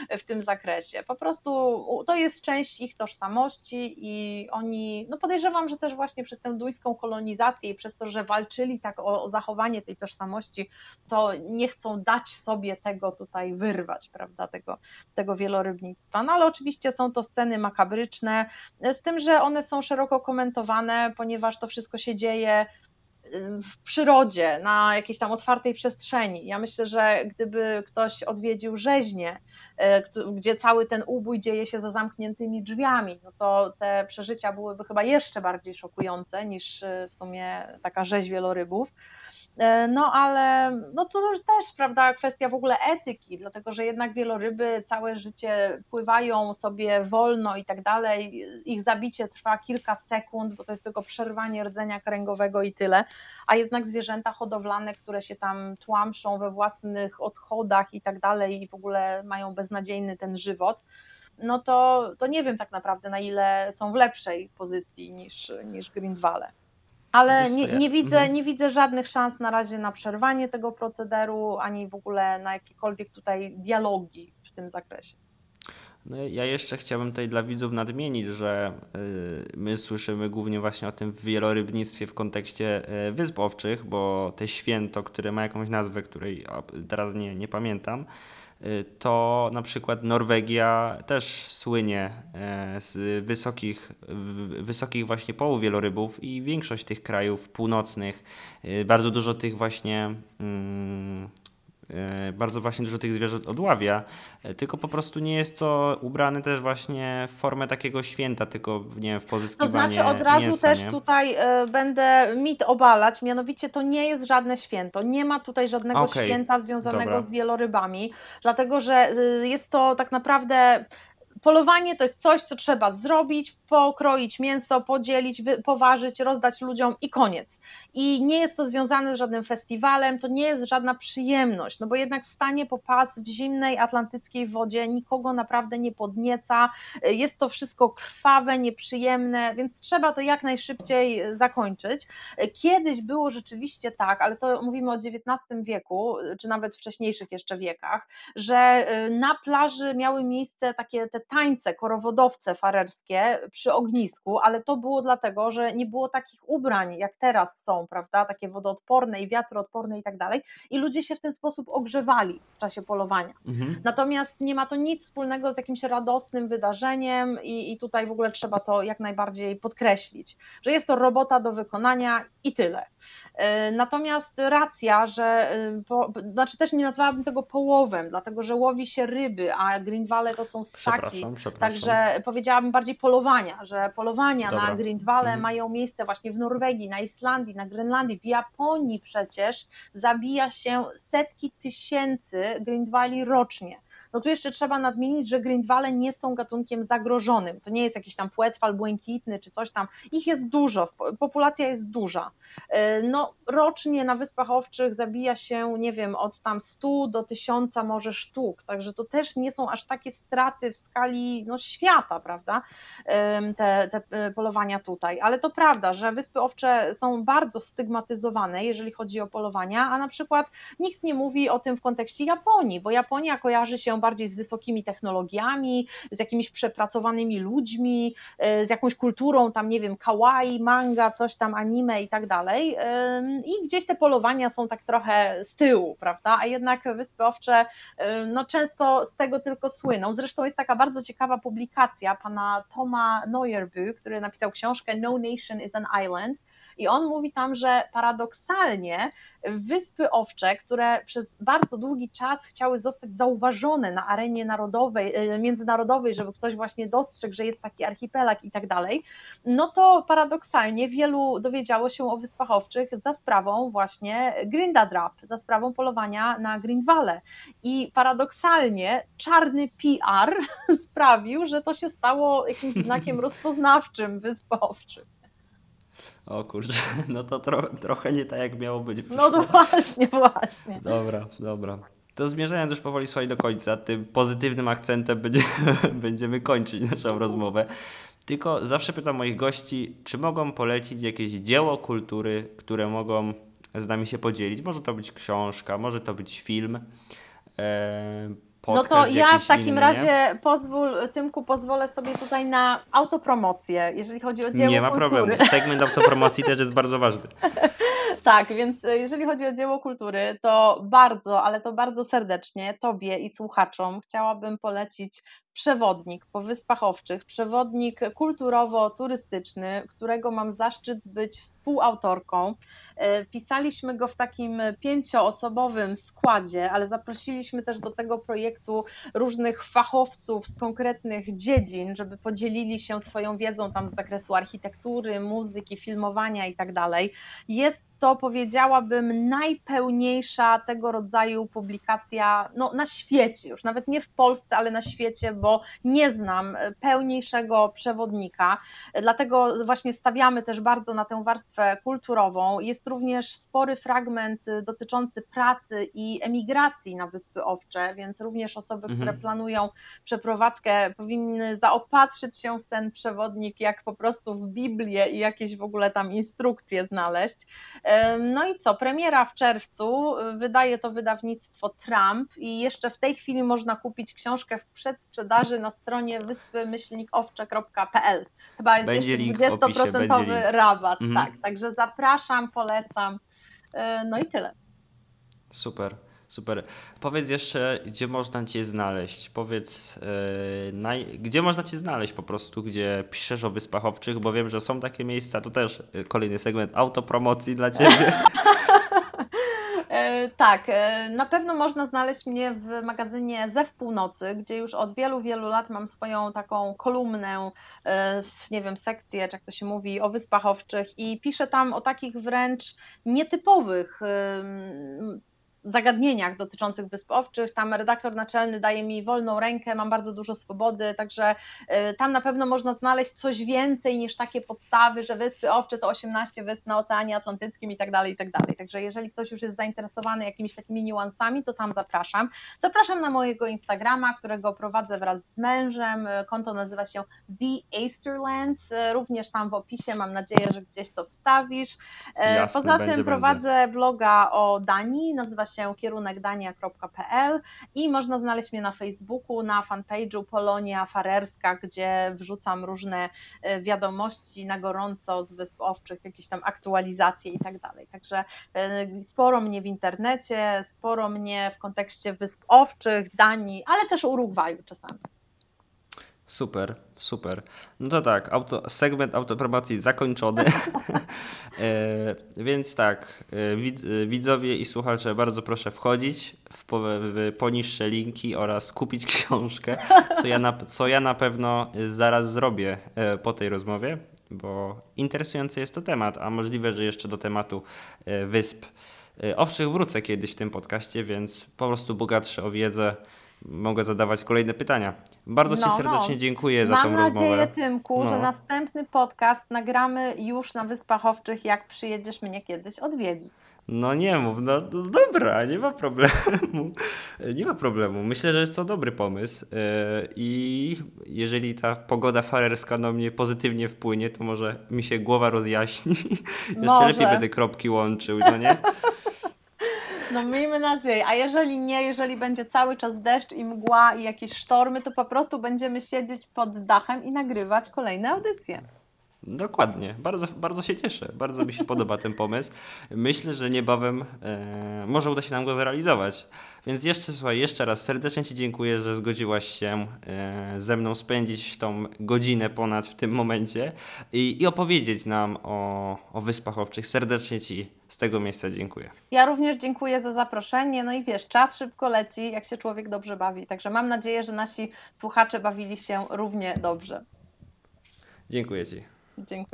w tym zakresie. Po prostu to jest część ich tożsamości i oni, no podejrzewam, że że też właśnie przez tę duńską kolonizację i przez to, że walczyli tak o, o zachowanie tej tożsamości, to nie chcą dać sobie tego tutaj wyrwać, prawda, tego, tego wielorybnictwa. No ale oczywiście są to sceny makabryczne, z tym, że one są szeroko komentowane, ponieważ to wszystko się dzieje w przyrodzie, na jakiejś tam otwartej przestrzeni. Ja myślę, że gdyby ktoś odwiedził rzeźnię, e, gdzie cały ten ubój dzieje się za zamkniętymi drzwiami, no to te przeżycia byłyby chyba jeszcze bardziej szokujące niż e, w sumie taka rzeź wielorybów. E, no ale no to już też, prawda, kwestia w ogóle etyki, dlatego że jednak wieloryby całe życie pływają sobie wolno i tak dalej. Ich zabicie trwa kilka sekund, bo to jest tylko przerwanie rdzenia kręgowego i tyle. A jednak zwierzęta hodowlane, które się tam tłamszą we własnych odchodach i tak dalej, i w ogóle mają beznadziejny ten żywot no to, to nie wiem tak naprawdę na ile są w lepszej pozycji niż, niż Grindwale. Ale nie, nie, widzę, mhm. nie widzę żadnych szans na razie na przerwanie tego procederu, ani w ogóle na jakiekolwiek tutaj dialogi w tym zakresie. No ja jeszcze chciałbym tutaj dla widzów nadmienić, że y, my słyszymy głównie właśnie o tym wielorybnictwie w kontekście y, wysp owczych, bo te święto, które ma jakąś nazwę, której teraz nie, nie pamiętam, to na przykład Norwegia też słynie e, z wysokich, wysokich właśnie połów wielorybów i większość tych krajów północnych, y, bardzo dużo tych właśnie mm, bardzo właśnie dużo tych zwierząt odławia, e, tylko po prostu nie jest to ubrane też właśnie w formę takiego święta, tylko nie wiem, w pozyskiwanie To znaczy od razu mięsa, też nie? tutaj e, będę mit obalać, mianowicie to nie jest żadne święto, nie ma tutaj żadnego okay. święta związanego Dobra. z wielorybami, dlatego że jest to tak naprawdę polowanie to jest coś, co trzeba zrobić, pokroić mięso, podzielić, poważyć, rozdać ludziom i koniec. I nie jest to związane z żadnym festiwalem, to nie jest żadna przyjemność, no bo jednak stanie po pas w zimnej atlantyckiej wodzie nikogo naprawdę nie podnieca, jest to wszystko krwawe, nieprzyjemne, więc trzeba to jak najszybciej zakończyć. Kiedyś było rzeczywiście tak, ale to mówimy o XIX wieku, czy nawet wcześniejszych jeszcze wiekach, że na plaży miały miejsce takie te tańce korowodowce farerskie przy ognisku, ale to było dlatego, że nie było takich ubrań, jak teraz są, prawda, takie wodoodporne i wiatroodporne i tak dalej i ludzie się w ten sposób ogrzewali w czasie polowania. Mhm. Natomiast nie ma to nic wspólnego z jakimś radosnym wydarzeniem i, i tutaj w ogóle trzeba to jak najbardziej podkreślić, że jest to robota do wykonania i tyle. E, natomiast racja, że e, po, znaczy też nie nazwałabym tego połowem, dlatego że łowi się ryby, a Grindwale to są ssaki. Przepraszam, przepraszam. Także powiedziałabym bardziej polowania, że polowania Dobra. na Grindwale mhm. mają miejsce właśnie w Norwegii, na Islandii, na Grenlandii, w Japonii przecież zabija się setki tysięcy Grindwali rocznie. No tu jeszcze trzeba nadmienić, że Grindwale nie są gatunkiem zagrożonym. To nie jest jakiś tam płetwal błękitny czy coś tam. Ich jest dużo, populacja jest duża. E, no rocznie na Wyspach Owczych zabija się, nie wiem, od tam 100 do 1000 może sztuk, także to też nie są aż takie straty w skali no, świata, prawda, te, te e, polowania tutaj, ale to prawda, że Wyspy Owcze są bardzo stygmatyzowane, jeżeli chodzi o polowania, a na przykład nikt nie mówi o tym w kontekście Japonii, bo Japonia kojarzy się się bardziej z wysokimi technologiami, z jakimiś przepracowanymi ludźmi, y, z jakąś kulturą, tam nie wiem, kawaii, manga, coś tam, anime i tak dalej. I gdzieś te polowania są tak trochę z tyłu, prawda? A jednak Wyspy Owcze no, często z tego tylko słyną. Zresztą jest taka bardzo ciekawa publikacja pana Toma Neuerby, który napisał książkę No Nation is an Island i on mówi tam, że paradoksalnie wyspy owcze, które przez bardzo długi czas chciały zostać zauważone na arenie narodowej, e, międzynarodowej, żeby ktoś właśnie dostrzegł, że jest taki archipelag i tak dalej, no to paradoksalnie wielu dowiedziało się o wyspach owczych za sprawą właśnie Grindadrap, za sprawą polowania na Grindwale. I paradoksalnie czarny PR sprawił, że to się stało jakimś znakiem rozpoznawczym wysp owczych. O kurczę, no to tro, trochę nie tak jak miało być. No to właśnie, właśnie. Dobra, dobra. To zmierzając już powoli słuchaj do końca, tym pozytywnym akcentem będzie, będziemy kończyć naszą rozmowę. Tylko zawsze pytam moich gości, czy mogą polecić jakieś dzieło kultury, które mogą z nami się podzielić. Może to być książka, może to być film. Eee, no to ja w takim inny, razie pozwól, Tymku, pozwolę sobie tutaj na autopromocję, jeżeli chodzi o dzieło Nie ma kultury. problemu, segment autopromocji też jest bardzo ważny. tak, więc e, jeżeli chodzi o dzieło kultury, to bardzo, ale to bardzo serdecznie Tobie i słuchaczom chciałabym polecić przewodnik po Wyspach Owczych, przewodnik kulturowo-turystyczny, którego mam zaszczyt być współautorką. E, pisaliśmy go w takim pięcioosobowym składzie, ale zaprosiliśmy też do tego projektu różnych fachowców z konkretnych dziedzin, żeby podzielili się swoją wiedzą tam z zakresu architektury, muzyki, filmowania i tak. Jest to powiedziałabym najpełniejsza tego rodzaju publikacja no, na świecie, już nawet nie w Polsce, ale na świecie, bo nie znam pełniejszego przewodnika. Dlatego właśnie stawiamy też bardzo na tę warstwę kulturową. Jest również spory fragment dotyczący pracy i emigracji na Wyspy Owcze, więc również osoby, mhm. które planują przeprowadzkę, powinny zaopatrzyć się w ten przewodnik, jak po prostu w Biblię i jakieś w ogóle tam instrukcje znaleźć. No i co, premiera w czerwcu, wydaje to wydawnictwo Trump i jeszcze w tej chwili można kupić książkę w przedsprzedaży na stronie wyspy-owcze.pl. Chyba jest będzie jeszcze 20% rabat, mhm. tak, także zapraszam, polecam. E, no i tyle. Super. Super. Powiedz jeszcze, gdzie można Cię znaleźć. Powiedz, yy, naj... gdzie można Cię znaleźć po prostu, gdzie piszesz o Wyspach Owczych, bo wiem, że są takie miejsca. To też e, kolejny segment autopromocji dla Ciebie. E, tak, na pewno można znaleźć mnie w magazynie Zew Północy, gdzie już od wielu, wielu lat mam swoją taką kolumnę, nie wiem, sekcję, czy jak to się mówi, o Wyspach Owczych i piszę tam o takich wręcz nietypowych zagadnieniach dotyczących Wysp Owczych. Tam redaktor naczelny daje mi wolną rękę, mam bardzo dużo swobody, także y, tam na pewno można znaleźć coś więcej niż takie podstawy, że Wyspy Owcze to 18 wysp na Oceanie Atlantyckim i tak dalej, i tak dalej. Także jeżeli ktoś już jest zainteresowany jakimiś takimi niuansami, to tam zapraszam. Zapraszam na mojego Instagrama, którego prowadzę wraz z mężem. Konto nazywa się The Easterlands. Również tam w opisie mam nadzieję, że gdzieś to wstawisz. E, Jasne, Poza będzie, tym prowadzę będzie. bloga o Danii, nazywa się się kierunkdania.pl i można znaleźć mnie na Facebooku, na fanpage'u Polonia Farerska, gdzie wrzucam różne e, wiadomości na gorąco z Wysp Owczych, jakieś tam aktualizacje i tak dalej. Także e, sporo mnie w internecie, sporo mnie w kontekście Wysp Owczych, Danii, ale też Urugwaju czasami. Super, super. No to tak, auto, segment autopromocji zakończony. e, więc tak, e, wid, e, widzowie i słuchacze, bardzo proszę wchodzić w, po, w poniższe linki oraz kupić książkę, co ja na, co ja na pewno zaraz zrobię e, po tej rozmowie, bo interesujący jest to temat, a możliwe, że jeszcze do tematu e, wysp e, owczych wrócę kiedyś w tym podcaście, więc po prostu bogatsze o wiedzę mogę zadawać kolejne pytania. Bardzo no, Ci serdecznie no. dziękuję za Mam tą rozmowę. Mam nadzieję, Tymku, no. że następny podcast nagramy już na Wyspach Owczych, jak przyjedziesz mnie kiedyś odwiedzić. No nie mów, no, no dobra, nie ma problemu. Nie ma problemu. Myślę, że jest to dobry pomysł yy, i jeżeli ta pogoda farerska na mnie pozytywnie wpłynie, to może mi się głowa rozjaśni. Jeszcze lepiej będę kropki łączył, no nie? No miejmy nadzieję. A jeżeli nie, jeżeli będzie cały czas deszcz i mgła i jakieś sztormy, to po prostu będziemy siedzieć pod dachem i nagrywać kolejne audycje. Dokładnie, bardzo, bardzo się cieszę, bardzo mi się podoba ten pomysł. Myślę, że niebawem e, może uda się nam go zrealizować. Więc jeszcze, słuchaj, jeszcze raz serdecznie Ci dziękuję, że zgodziłaś się e, ze mną spędzić tą godzinę ponad w tym momencie i, i opowiedzieć nam o, o Wyspach Owczych. Serdecznie Ci z tego miejsca dziękuję. Ja również dziękuję za zaproszenie. No i wiesz, czas szybko leci, jak się człowiek dobrze bawi. Także mam nadzieję, że nasi słuchacze bawili się równie dobrze. Dziękuję Ci. Dziękuję.